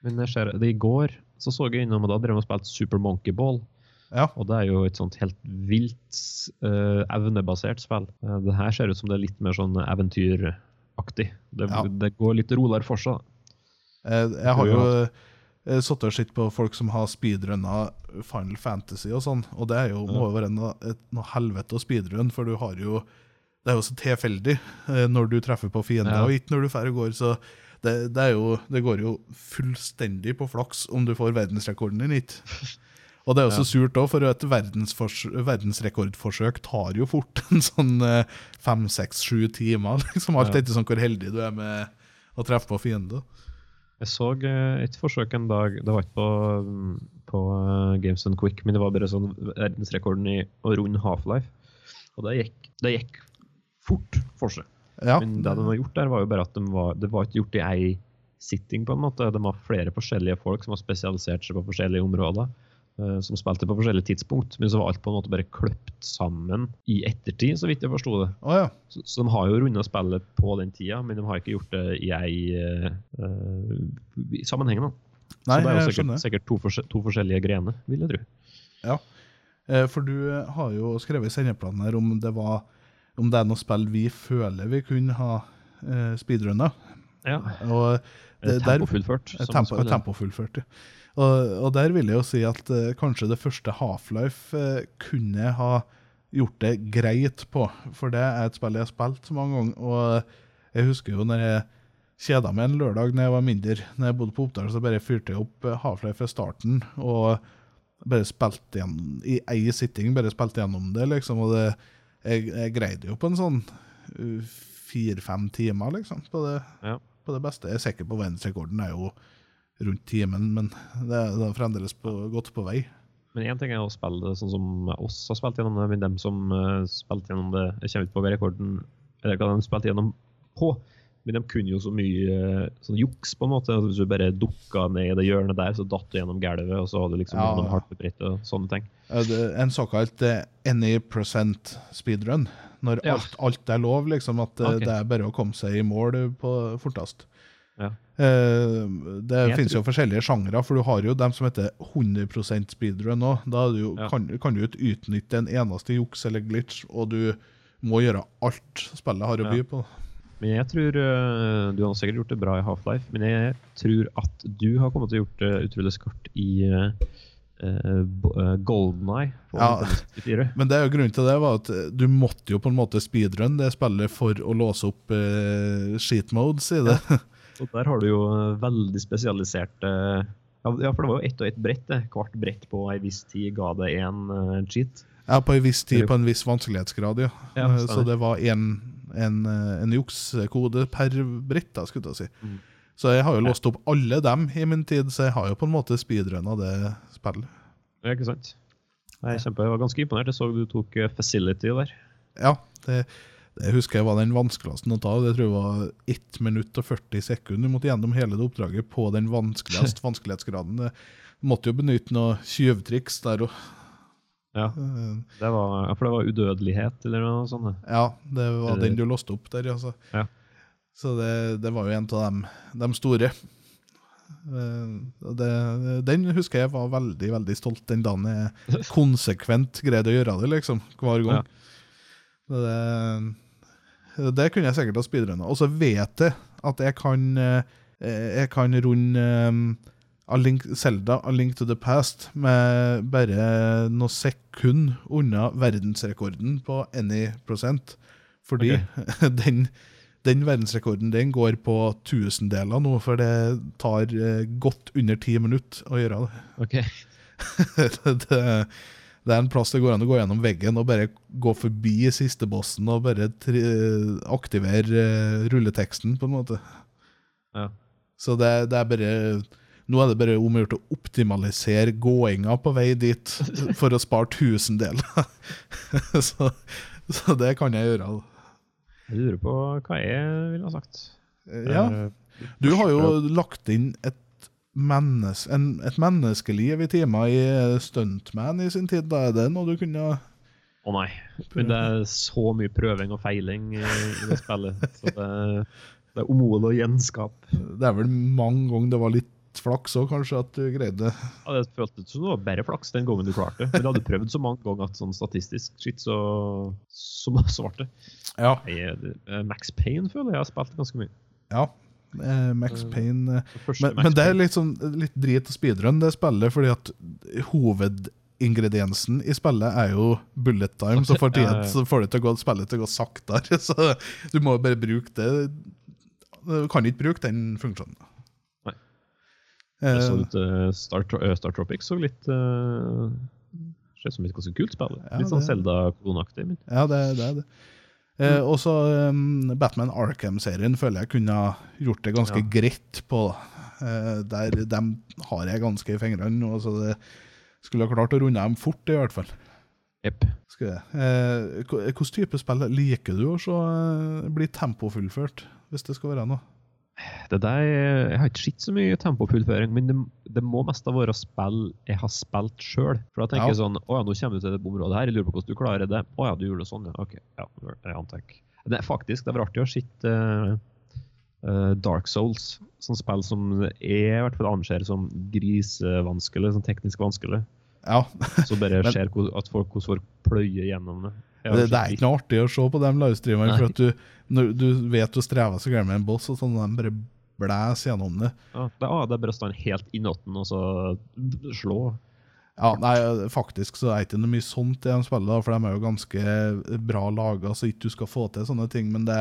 Men jeg ser, det i går så så jeg innom, og da drev jeg og spilte Super Monkey Ball. Ja. Og det er jo et sånt helt vilt uh, evnebasert spill. Uh, det her ser ut som det er litt mer sånn eventyraktig. Det, Ja. det går litt roligere for seg. Uh, jeg har jo sittet og sett på folk som har speedrunna Final Fantasy og sånn, og det er jo, må jo være noe, noe helvete å speedrun, for du har jo Det er jo så tilfeldig når du treffer på fiender, Ja. og ikke når du drar og går, så det, det, jo, det går jo fullstendig på flaks om du får verdensrekorden din hit. Og det er jo så surt òg, for et verdensrekordforsøk tar jo fort en sånn eh, fem, seks, sju timer. liksom Alt etter sånn hvor heldig du er med å treffe på fiender. Jeg så eh, et forsøk en dag, det var ikke på, på eh, Games and Quick, men det var bare sånn verdensrekorden i å runde Half-Life. Og det gikk, det gikk fort for seg. Ja, Men det de har gjort der, var jo bare at de var, det var ikke gjort i ei sitting, på en måte. De har flere forskjellige folk som har spesialisert seg på forskjellige områder. eh, som spilte på forskjellige tidspunkt, men så var alt på en måte bare kløpt sammen i ettertid, så vidt jeg forsto det. Oh, ja. Så, så de har jo runda spillet på den tida, men de har ikke gjort det i ei eh, sammenheng. da. Nei, så det er jo sikkert, sikkert to, forskje- to forskjellige grener, vil jeg tro. Ja. For du har jo skrevet i sendeplanen her om det var om det er noe spill vi føler vi kunne ha uh, speedrunna. Ja. Og det, der, Tempofullført. eh, som tempo, tempofullført, ja. Og, og der vil jeg jo si at uh, kanskje det første Half-Life uh, kunne ha gjort det greit på, for det er et spill jeg har spilt så mange ganger. Og jeg husker jo når jeg kjeda meg en lørdag når jeg var mindre, når jeg bodde på Oppdal, så bare fyrte jeg opp eh, Half-Life fra starten og bare spilte igjen i ei sitting, bare spilte gjennom det, liksom. Og det, jeg, jeg greide jo på en sånn uh, fire-fem timer, liksom, på det, Ja. på det beste. Jeg er sikker på verdensrekorden er jo rundt timen, men det er, det er fremdeles på, godt på vei. Men én ting er å spille det sånn som oss har spilt gjennom det, men dem som uh, spilte gjennom det, kommer ikke på rekorden, eller hva de spilte gjennom på. Men de kunne jo så mye eh, sånn juks, på en måte. Hvis du bare dukka ned i det hjørnet der, så datt du gjennom gulvet, og så hadde du liksom Ja, gjennom ja. og sånne ting. Eh, En såkalt eh, any percent speedrun. Når Ja. alt, alt er lov, liksom. At okay. Det er bare å komme seg i mål eh, på fortest. Ja. Eh, det Jeg finnes jo forskjellige sjangre, for du har jo dem som heter 100 speedrun òg. Da du jo, Ja. kan, kan du ikke utnytte en eneste juks eller glitch, og du må gjøre alt spillet har å by Ja. Men jeg tror eh, Du har sikkert gjort det bra i Half-Life, men jeg tror at du har kommet til å gjort det utrolig skarpt i uh, Golden Eye Ja. Men det er jo grunnen til det var at eh, du måtte jo på en måte speedrun det spillet for å låse opp uh, sheet modes i det. Og der har du jo eh, veldig spesialiserte ja, ja, for det var jo ett og ett brett. det. Hvert brett på ei viss tid ga det én cheat. Ja, på en viss tid, på en viss vanskelighetsgrad, ja. Ja, Eh, så det var en, en, eh, en juksekode per brett, da, skulle jeg si. Mm. Så jeg har jo låst opp alle dem i min tid, så jeg har jo på en måte speedrunna det spillet. Ja, ikke sant? Jeg, kjempe, jeg var ganske imponert. Jeg så du tok eh, Facility der. Ja, det, det husker jeg var den vanskeligste å ta. Det tror jeg var 1 minutt og 40 sekunder. Du måtte gjennom hele det oppdraget på den vanskeligste vanskelighetsgraden. Du måtte jo benytte noe tjuvtriks der òg. Ja, det var, For det var udødelighet eller noe sånt? Ja, det var den du låste opp der, altså. Ja. Så det, det var jo en av dem, dem store. Eh, det, den husker jeg var veldig veldig stolt den dagen jeg konsekvent greide å gjøre det, liksom, hver gang. Ja. Det, det kunne jeg sikkert ha speedrunna. Og så vet jeg at jeg kan eh, Jeg kan runde um, A Link, Zelda A Link to the Past med bare noen sekunder unna verdensrekorden på any prosent. Fordi den, den verdensrekorden den går på tusendeler nå, for det tar eh, godt under ti minutter å gjøre det. Okay. det, det er en plass det går an å gå gjennom veggen og bare gå forbi siste bossen og bare aktivere eh, rulleteksten, på en måte. Ja. Så det, det er bare Nå er det bare om å gjøre å optimalisere gåinga på vei dit for å spare tusendeler. så, så det kan jeg gjøre. Jeg lurer på hva jeg ville ha sagt. Ja. Eh, Du har jo lagt inn et, mennes, en, et menneskeliv i timer i Stuntman i sin tid. Da er det noe du kunne Å nei. Men det er så mye prøving og feiling i, i det spillet. Så det, det er umulig å gjenskape. Det er vel mange ganger det var litt flaks òg, kanskje, at du greide det. Ja, det føltes som det var bare flaks den gangen du klarte det. Men du hadde prøvd så mange ganger at sånn statistisk shit, så, så, så ble det. Ja. Jeg, eh, Max Payne føler jeg har spilt ganske mye. ja. Eh, Max Payne eh, men, men det er litt, sånn, litt drit og speedrun, det spillet, fordi at hovedingrediensen i spillet er jo bullet time, så for tiden så får det til å gå, spillet til å gå saktere. Så du må bare bruke det. Du kan ikke bruke den funksjonen. Nei. Jeg så Eh, litt eh, Star, eh, Star Tropic så litt uh, Ser ut som et ganske kult spill. Litt sånn Zelda-klonaktig. Ja, det, det er det. Eh, og så um, Batman Arkham-serien føler jeg kunne gjort det ganske Ja. greit på. Eh, der Dem har jeg ganske i fingrene nå, så det skulle ha klart å runde dem fort, i hvert fall. Yep. Eh, Hvilken type spill liker du å se eh, bli tempofullført, hvis det skal være noe? Det der, jeg har ikke sett så mye tempofullføring, men det, det må mest ha vært spill jeg har spilt sjøl. For da tenker Ja. jeg sånn Å ja, nå kommer du til det området her, jeg lurer på hvordan du klarer det. Å ja, du gjorde det sånn, ja. Ok. Ja, jeg antar ikke. Det faktisk det var artig å se uh, Dark Souls, sånn spill som jeg i hvert fall anser som grisevanskelig, sånn teknisk vanskelig. Ja, Så bare ser at folk, hvordan folk pløyer gjennom det. Det, det er ikke noe artig å se på de livestreamerne, for at du, du vet du strever så gærent med en boss, og sånn, de bare blæs gjennom det. Ja, det, er, det er bare å stå helt i natten og så slå. Ja, nei, faktisk så er det ikke noe mye sånt i de spillene, for de er jo ganske bra laga, så ikke du skal få til sånne ting, men det,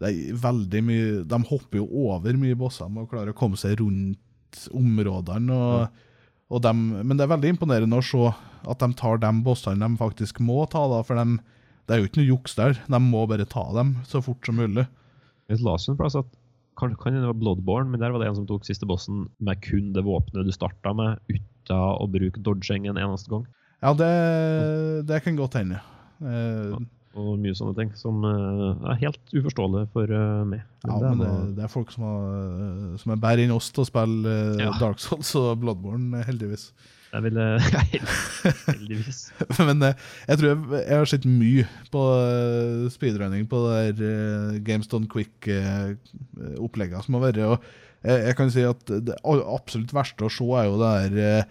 det er veldig mye De hopper jo over mye bosser med å klare å komme seg rundt områdene. Og, og dem, men det er veldig imponerende å se at de tar de bossene de faktisk må ta, da, for de, det er jo ikke noe juks der. De må bare ta dem så fort som mulig. Jeg leste en plass at kan, kan det være Bloodborne, men der var det en som tok siste bossen med kun det våpenet du starta med, uten å bruke dodging en eneste gang. Ja, det, det kan godt hende. Eh, Og mye sånne ting som eh, er helt uforståelig for eh, meg. Ja, det men det, det er folk som, har, eh, som er bedre enn oss til å spille Ja. Dark Souls og Bloodborne, heldigvis. Jeg ville Heldigvis. men jeg tror jeg, jeg har sett mye på speedrunning på det der Games Done Quick-opplegget som har vært. Og jeg, jeg kan si at det absolutt verste å se er jo det der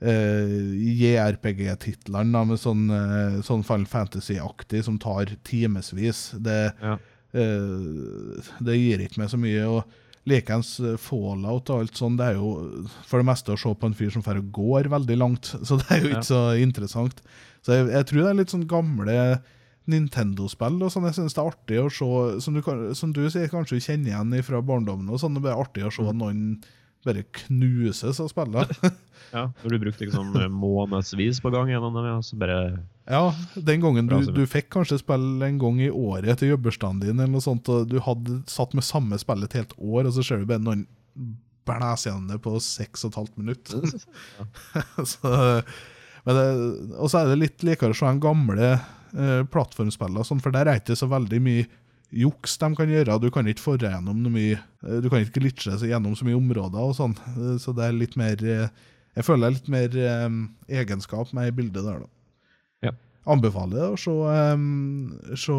JRPG-titlene da, med sånn, eh, sånn Final Fantasy-aktig som tar timevis. Det, Ja. Eh, det gir ikke meg så mye. og Likeens eh, fallout og alt sånt, det er jo for det meste å se på en fyr som får går veldig langt. Så det er jo ikke Ja. så interessant. Så jeg, jeg tror det er litt sånn gamle Nintendo-spill og sånn. Jeg synes det er artig å se, som du, som du sier, kanskje du kjenner igjen fra barndommen, og sånn. Det er artig å se Mm. noen bare knuses av spillet. Ja, når du brukte liksom eh, månedsvis på gang gjennom dem, ja, så bare Ja, den gangen du, du fikk kanskje spille en gang i året til jobberstanden din, eller noe sånt, og du hadde satt med samme spill et helt år, og så ser du bare noen blæse gjennom det på seks og et halvt minutt. så, men det, og så er det litt likere å se de gamle eh, plattformspillene, sånn, for der er det ikke så veldig mye juks de kan gjøre. Du kan ikke få gjennom noe mye eh, Du kan ikke glitche seg gjennom så mye områder og sånn. Eh, Så det er litt mer eh, Jeg føler det er litt mer um, egenskap med i bildet der, da. Ja. Anbefaler å se, um, se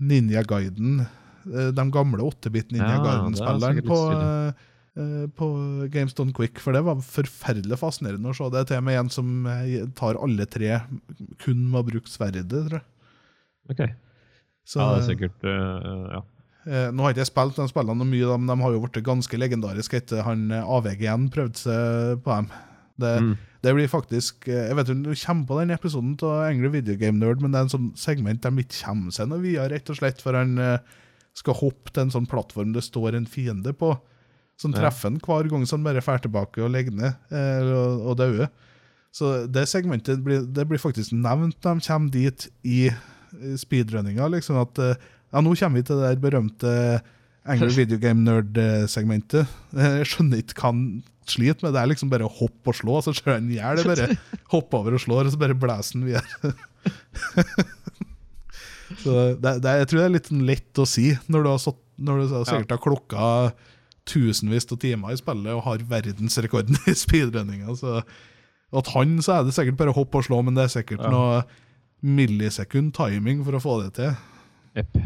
Ninja Guiden. eh, de gamle 8-bit Ninja Ja, er sikkert på, eh, på Games Done Quick, for det var forferdelig fascinerende å se. Det er til og med en som tar alle tre kun med å bruke sverdet, tror jeg. OK. Så, ja, det er sikkert uh, Ja. Eh, nå har ikke jeg spilt de spillene noe mye, men de har jo blitt ganske legendariske etter han AVG1 prøvde seg på dem. Det, Mm. det blir faktisk Jeg vet du kommer på den episoden av Angry Video Game Nerd, men det er en sånn segment de ikke kommer seg noe videre, rett og slett, for han skal hoppe til en sånn plattform det står en fiende på. Som Ja. treffer han hver gang så han bare drar tilbake og legger ned eh, og, og dauer. Så det segmentet blir, det blir faktisk nevnt når de kommer dit i speedrunninga. Liksom at eh, ja, nå kommer vi til det der berømte Angry Video Game Nerd-segmentet. Jeg skjønner ikke hva han sliter med. Det er liksom bare å hoppe og slå, så slår han i hjel. Det Bare hoppe over og slår, og så bare blåser han videre. så det, det, jeg tror det er litt lett å si når du har, satt, når du sikkert har klokka tusenvis av timer i spillet og har verdensrekorden i speedrunninga. Så at han så er det sikkert bare å hoppe og slå, men det er sikkert Ja. noe millisekund timing for å få det til. Yep.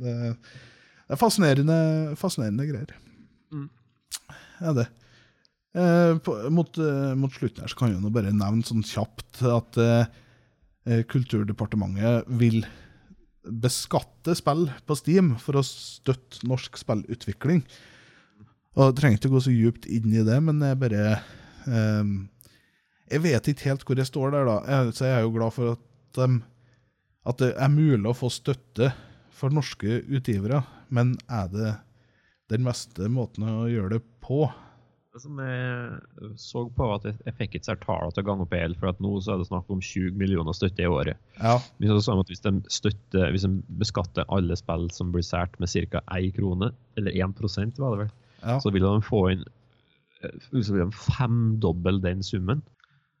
Det, det er fascinerende, fascinerende greier. Mm. Ja, det. Eh, på, mot, eh, mot slutten her så kan jeg jo bare nevne sånn kjapt at eh, eh, Kulturdepartementet vil beskatte spill på Steam for å støtte norsk spillutvikling. Og Jeg trenger ikke gå så djupt inn i det, men jeg bare eh, Jeg vet ikke helt hvor jeg står der, da. Jeg, så jeg er jo glad for at, dem- at det er mulig å få støtte for norske utgivere, men er det den beste måten å gjøre det på? Det som jeg så på, var at jeg, fikk ikke så tallene til å gange opp hjel, for at nå så er det snakk om 20 millioner støtte i året. Ja, er sånn at hvis, de støtter, hvis de beskatter alle spill som blir sært med ca. 1 krone, eller 1% var det vel, ja. så vil de få inn eh, så vil de femdoble den summen.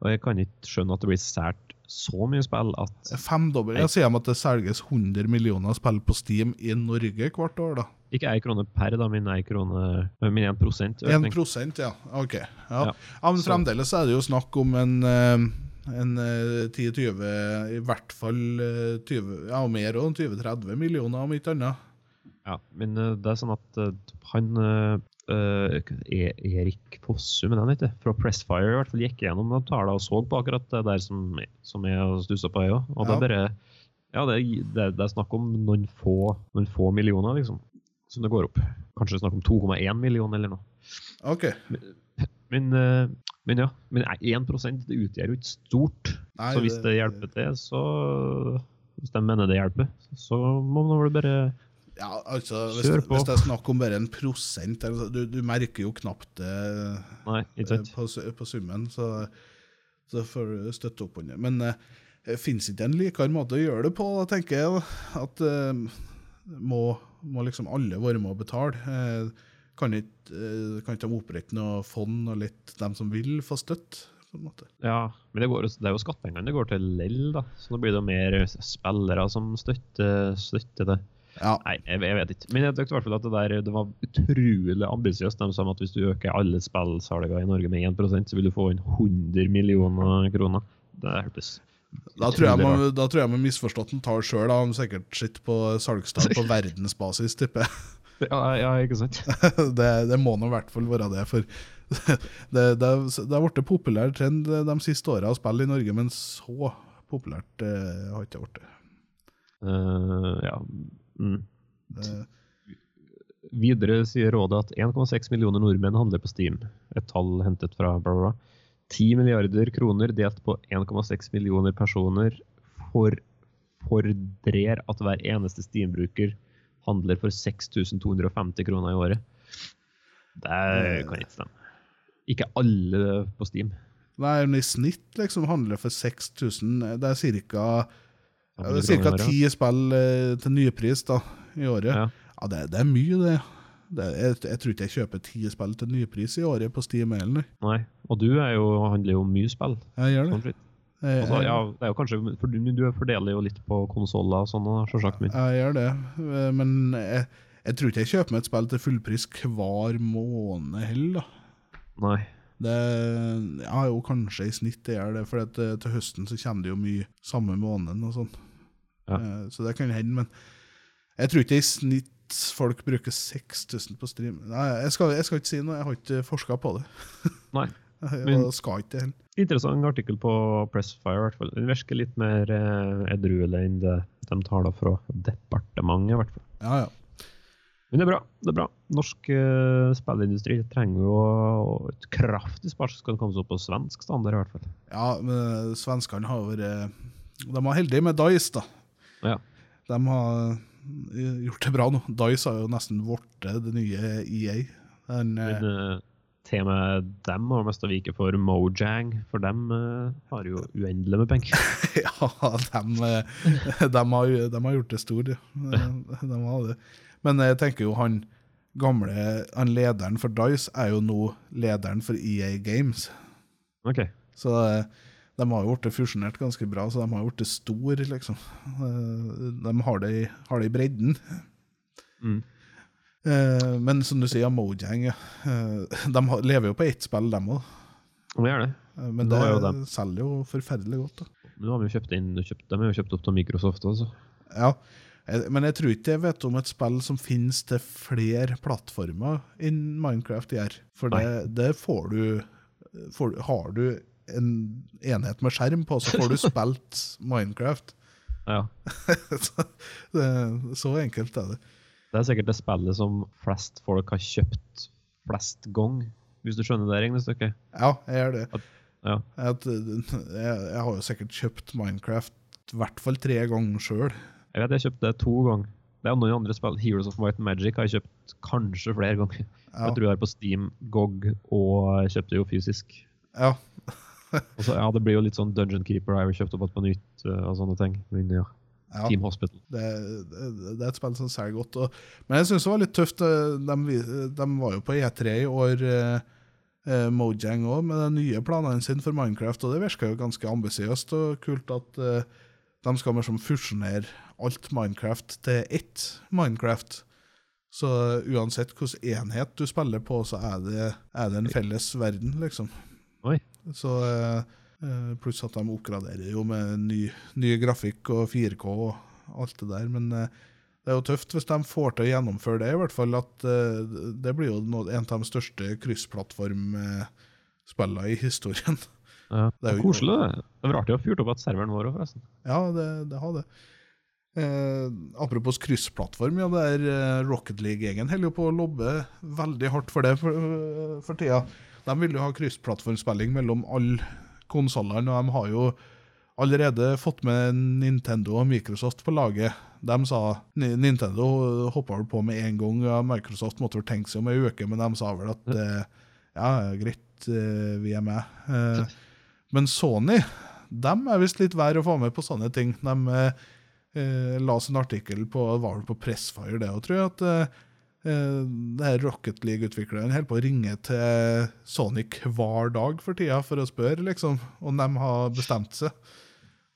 Og jeg kan ikke skjønne at det blir sært så mye spill at Femdobbel. Jeg sier at det selges 100 millioner spill på Steam i Norge hvert år, da. Ikke 1 krone per, da, min 1 krone Min 1 prosent 1 prosent, ja. Ok. Ja. Ja. Men fremdeles er det jo snakk om en, eh, en eh, 10-20, i hvert fall eh, 20, ja, mer òg, 20-30 millioner, om ikke annet. Ja, men eh, det er sånn at eh, han E- Erik Fossum, han heter, fra Pressfire i hvert fall gikk gjennom de tallene og så på akkurat det der som, som jeg stussa på, jeg òg. Og det Ja. er bare Ja, det, det, det er snakk om noen få, noen få millioner, liksom, som det går opp. Kanskje snakk om 2,1 millioner eller noe. Ok. Men, eh, men ja, men 1 det utgjør jo ikke stort. Nei, så hvis det hjelper til, så Hvis de mener det hjelper, så må man vel bare Ja, altså, hvis, hvis det er snakk om bare en prosent altså, du, du merker jo knapt det Nei, eh, på, på summen, så, så får du støtte opp under. Men uh, fins ikke en likere måte å gjøre det på, da, tenker jeg. At uh, må, må liksom alle være med å betale? Uh, kan ikke uh, kan ikke de opprette noe fond og litt dem som vil få støtte? Ja, men det, går, det er jo skattepengene det går til lell, da. Så nå blir det jo mer spillere som støtter, støtter det. Ja. Nei, jeg, jeg vet ikke. Men jeg tenkte i hvert fall at det der det var utrolig ambisiøst. De sa at hvis du øker alle spillsalgene i Norge med 1% så vil du få inn 100 millioner kroner. Det hørtes Da tror, jeg man, da tror jeg man misforstått den tar sjøl. Han sikkert sitter på salgstall på verdensbasis, tipper jeg. Ja, ja, ikke sant? det, det må nå i hvert fall være det. For det, det, det har blitt populær trend de siste åra å spille i Norge, men så populært eh, har ikke det blitt. Uh, ja. Mm. Det- Videre sier rådet at 1,6 millioner nordmenn handler på Steam. Et tall hentet fra Barbara bla, bla. 10 milliarder kroner delt på 1,6 millioner personer for, fordrer at hver eneste Steam-bruker handler for 6250 kroner i året. Det kan ikke stemme. Ikke alle på Steam. Nei, men I snitt liksom handler for 6000 Det er ca. Ja, det er ca. ti spill eh, til nypris da, i året. Ja. Ja, det, det er mye, det. det jeg, jeg tror ikke jeg kjøper ti spill til nypris i året på Steam eller. Nei. Og du jo, handler jo mye spill. Jeg gjør det. Sånn Altså, ja, det er jo kanskje, for du, du fordeler jo litt på konsoller og sånn, jeg gjør det. Eh, Men jeg, jeg tror ikke jeg kjøper meg et spill til fullpris hver måned heller. da. nei. Det, ja, jo, kanskje i snitt det gjør det, for eh, til høsten så kommer det jo mye samme måneden og sånn. Ja. Eh, Så det kan hende, men jeg tror ikke i snitt folk bruker 6000 på stream. Nei, jeg skal, jeg skal ikke si noe, jeg har ikke forska på det. Nei. Jeg skal ikke heller. Interessant artikkel på Pressfire, i hvert fall. Den virker litt mer eh, edruelig enn det de taler fra departementet, i hvert fall. Ja, ja. Men det er bra. det er bra. Norsk eh, spillindustri trenger jo et kraftig spark skal komme seg opp på svensk standard, i hvert fall. Ja, men svenskene har vært De var heldige med Dice, da. Ja. De har gjort det bra nå. Dice har jo nesten blitt det nye EA. Den, eh, Men uh, temaet dem har mest å vike for Mojang, for dem uh, har jo uendelig med penger. ja, de, eh, de, har, jo- de har gjort det stort, ja. Eh, De har det. Men jeg tenker jo han gamle han lederen for Dice er jo nå lederen for EA Games. Ok. Så eh, de har jo blitt fusjonert ganske bra, så de har blitt stor, liksom. Eh, De har det, i- har det i bredden. Mm. Eh, Men som du sier, Mojang, ja. Eh, De lever jo på ett spill, dem òg. De er det. Men det jo selger jo forferdelig godt. da. Nå har vi jo kjøpt inn, kjøpt, de er jo kjøpt opp av Microsoft også. Ja, men jeg tror ikke jeg vet om et spill som finnes til flere plattformer enn Minecraft gjør. For det, det får du får, Har du en enhet med skjerm på, så får du spilt Minecraft. Ja. så, det, så enkelt er det. Det er sikkert det spillet som flest folk har kjøpt flest gang, hvis du skjønner det regnestykket. Ja, jeg gjør det. Ja. At, jeg, jeg har jo sikkert kjøpt Minecraft i hvert fall tre ganger sjøl. Jeg vet jeg kjøpte det to ganger. Det er noen andre spill. Heroes of Might and Magic har jeg kjøpt kanskje flere ganger. Ja. Jeg tror jeg er på Steam, GOG og kjøpte jo fysisk. Ja. Og så, ja, Det blir jo litt sånn Dungeon Keeper har jeg jo kjøpt opp på nytt uh, og sånne ting. Men ja, ja. Team Hospital. Det, det, det er et spill som selger godt. Og, men jeg syns det var litt tøft. eh, De, de var jo på E3 i år, eh, eh, Mojang òg, med de nye planene sine for Minecraft. Og det virka jo ganske ambisiøst og kult at eh, de skal liksom fusjonere alt Minecraft til ett Minecraft. Så uansett hvilken enhet du spiller på, så er det, er det en felles verden, liksom. Oi. Så eh, Pluss at de oppgraderer jo med ny, ny grafikk og 4K og alt det der. Men eh, det er jo tøft hvis de får til å gjennomføre det, i hvert fall. At eh, det blir jo noe, en av de største kryssplattformspillene i historien. Ja. Det er jo- Koselig. det. Det var artig å fyrt opp at serveren vår òg, forresten. Ja, det, det har det. Eh, apropos kryssplattform, ja, det er eh, Rocket League-gjengen holder jo på å lobbe veldig hardt for det for, for tida. De vil jo ha kryssplattformspilling mellom alle konsollene, og de har jo allerede fått med Nintendo og Microsoft på laget. De sa Nintendo hoppa vel på med en gang, ja, Microsoft måtte vel tenke seg om ei uke, men de sa vel at eh, ja, greit, eh, vi er med. Eh, men Sony dem er visst litt vær å få med på sånne ting. De eh, eh, la oss en artikkel på var vel på Pressfire, det òg, tror jeg, at eh, eh, det her Rocket League-utvikleren holder på å ringe til Sonic hver dag for tida for å spørre liksom, om de har bestemt seg,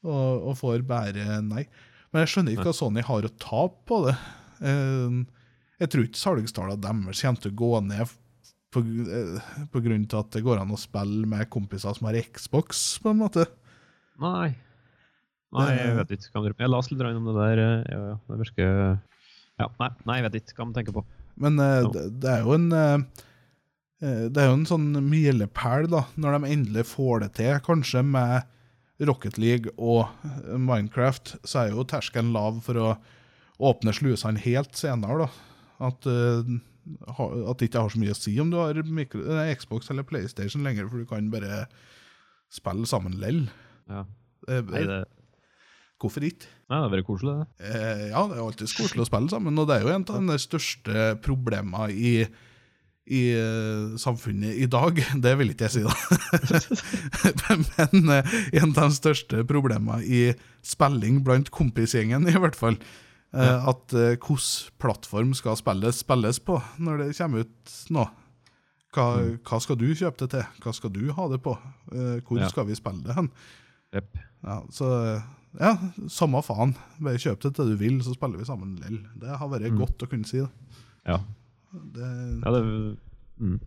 og, og får bare nei. Men jeg skjønner ikke hva Sony har å tape på det. Eh, jeg tror ikke salgstallene deres kommer til å gå ned på, eh, på grunn til at det går an å spille med kompiser som har Xbox, på en måte. Nei. Nei, jeg vet ikke. Jeg leste litt om det der. eh, Ja, ja, det virker ja, nei, nei, jeg vet ikke hva man tenker på. Men uh, det, det er jo en eh, Det er jo en sånn milepæl, da, når de endelig får det til. Kanskje med Rocket League og Minecraft, så er jo terskelen lav for å åpne slusene helt senere, da. At, uh, ha- at det ikke har så mye å si om du har mikro, eh, Xbox eller PlayStation lenger, for du kan bare spille sammen lell. Ja. Nei, det, Hvorfor ikke? Nei, det har vært koselig, det. Eh, ja, det er alltid koselig å spille sammen, og det er jo en av de største problemene i, i uh, samfunnet i dag. Det vil ikke jeg si, da. Men eh, en av de største problemene i spilling blant kompisgjengen, i hvert fall. Uh, At uh, hvilken plattform skal spillet spilles på når det kommer ut nå. Hva, hva skal du kjøpe det til? Hva skal du ha det på? Hvor Ja. skal vi spille det hen? Yep. Ja, så ja, samme faen. Bare kjøp det til du vil, så spiller vi sammen lell. Det har vært Mm. godt å kunne si det. Ja. det ja det, mm.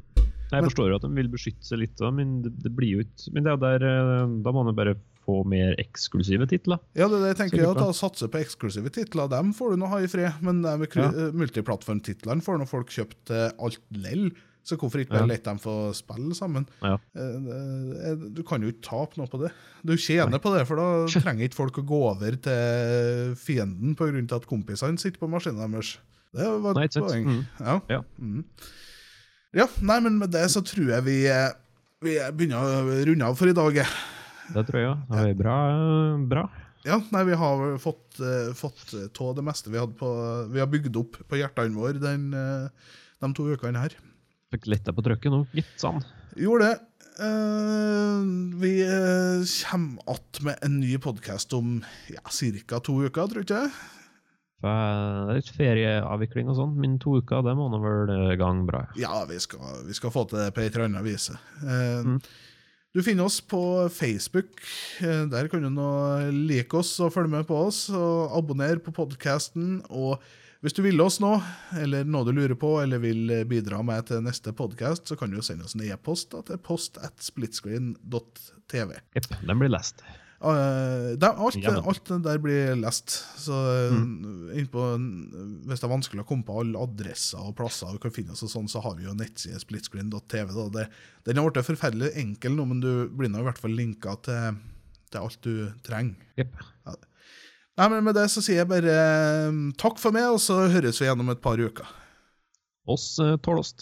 Jeg forstår jo at de vil beskytte seg litt, da, men det, det blir jo ikke Men det er der eh, Da må man bare få mer eksklusive titler. ja, det det tenker. jeg. at Satse på eksklusive titler. Dem får du nå ha i fred. Men Ja. ja. multiplattformtitlene får nå folk kjøpt alt lell. Så hvorfor ikke bare Ja. dem få spille sammen? Ja. Eh, eh, Du kan jo ikke tape noe på det. Du tjener på det, for da trenger ikke folk å gå over til fienden pga. at kompisene sitter på maskinen deres. Det var et poeng. Mm. Ja. Ja. Mm. ja, nei, men med det så tror jeg vi, eh, vi begynner å runde av for i dag. Det tror jeg òg. Det er bra. bra. Ja, nei, vi har fått, uh, fått tå det meste vi på Vi har bygd opp på hjertene våre den, de to ukene her. Fikk letta på trykket nå, gitt Sånn. Gjorde det. Uh, vi uh, kommer att med en ny podkast om ja, ca. to uker, tror ikke jeg. Det er litt ferieavvikling og sånn, men to uker det må nå vel gang bra. Ja, vi skal, vi skal, få til det på et eller annet vis. Uh, Mm. Du finner oss på Facebook. Eh, Der kan du nå like oss og følge med på oss. og Abonner på podkasten. Og hvis du vil oss nå, eller noe du lurer på, eller vil bidra med til neste podkast, så kan du jo sende oss en e-post til post at splitscreen.tv. Jepp, den blir lest. Uh, de, alt, Ja, alt det der blir lest. Så mm. innpå, hvis det er vanskelig å komme på alle adresser og plasser og kan finne oss, og sånn, så har vi jo nettside splitscreen.tv. Den har blitt forferdelig enkel nå, men du blir nå i hvert fall linka til, til alt du trenger. Jepp. Nei, men Med det så sier jeg bare eh, takk for meg, og så høres vi igjen om et par uker. Oss tålost. tåler oss.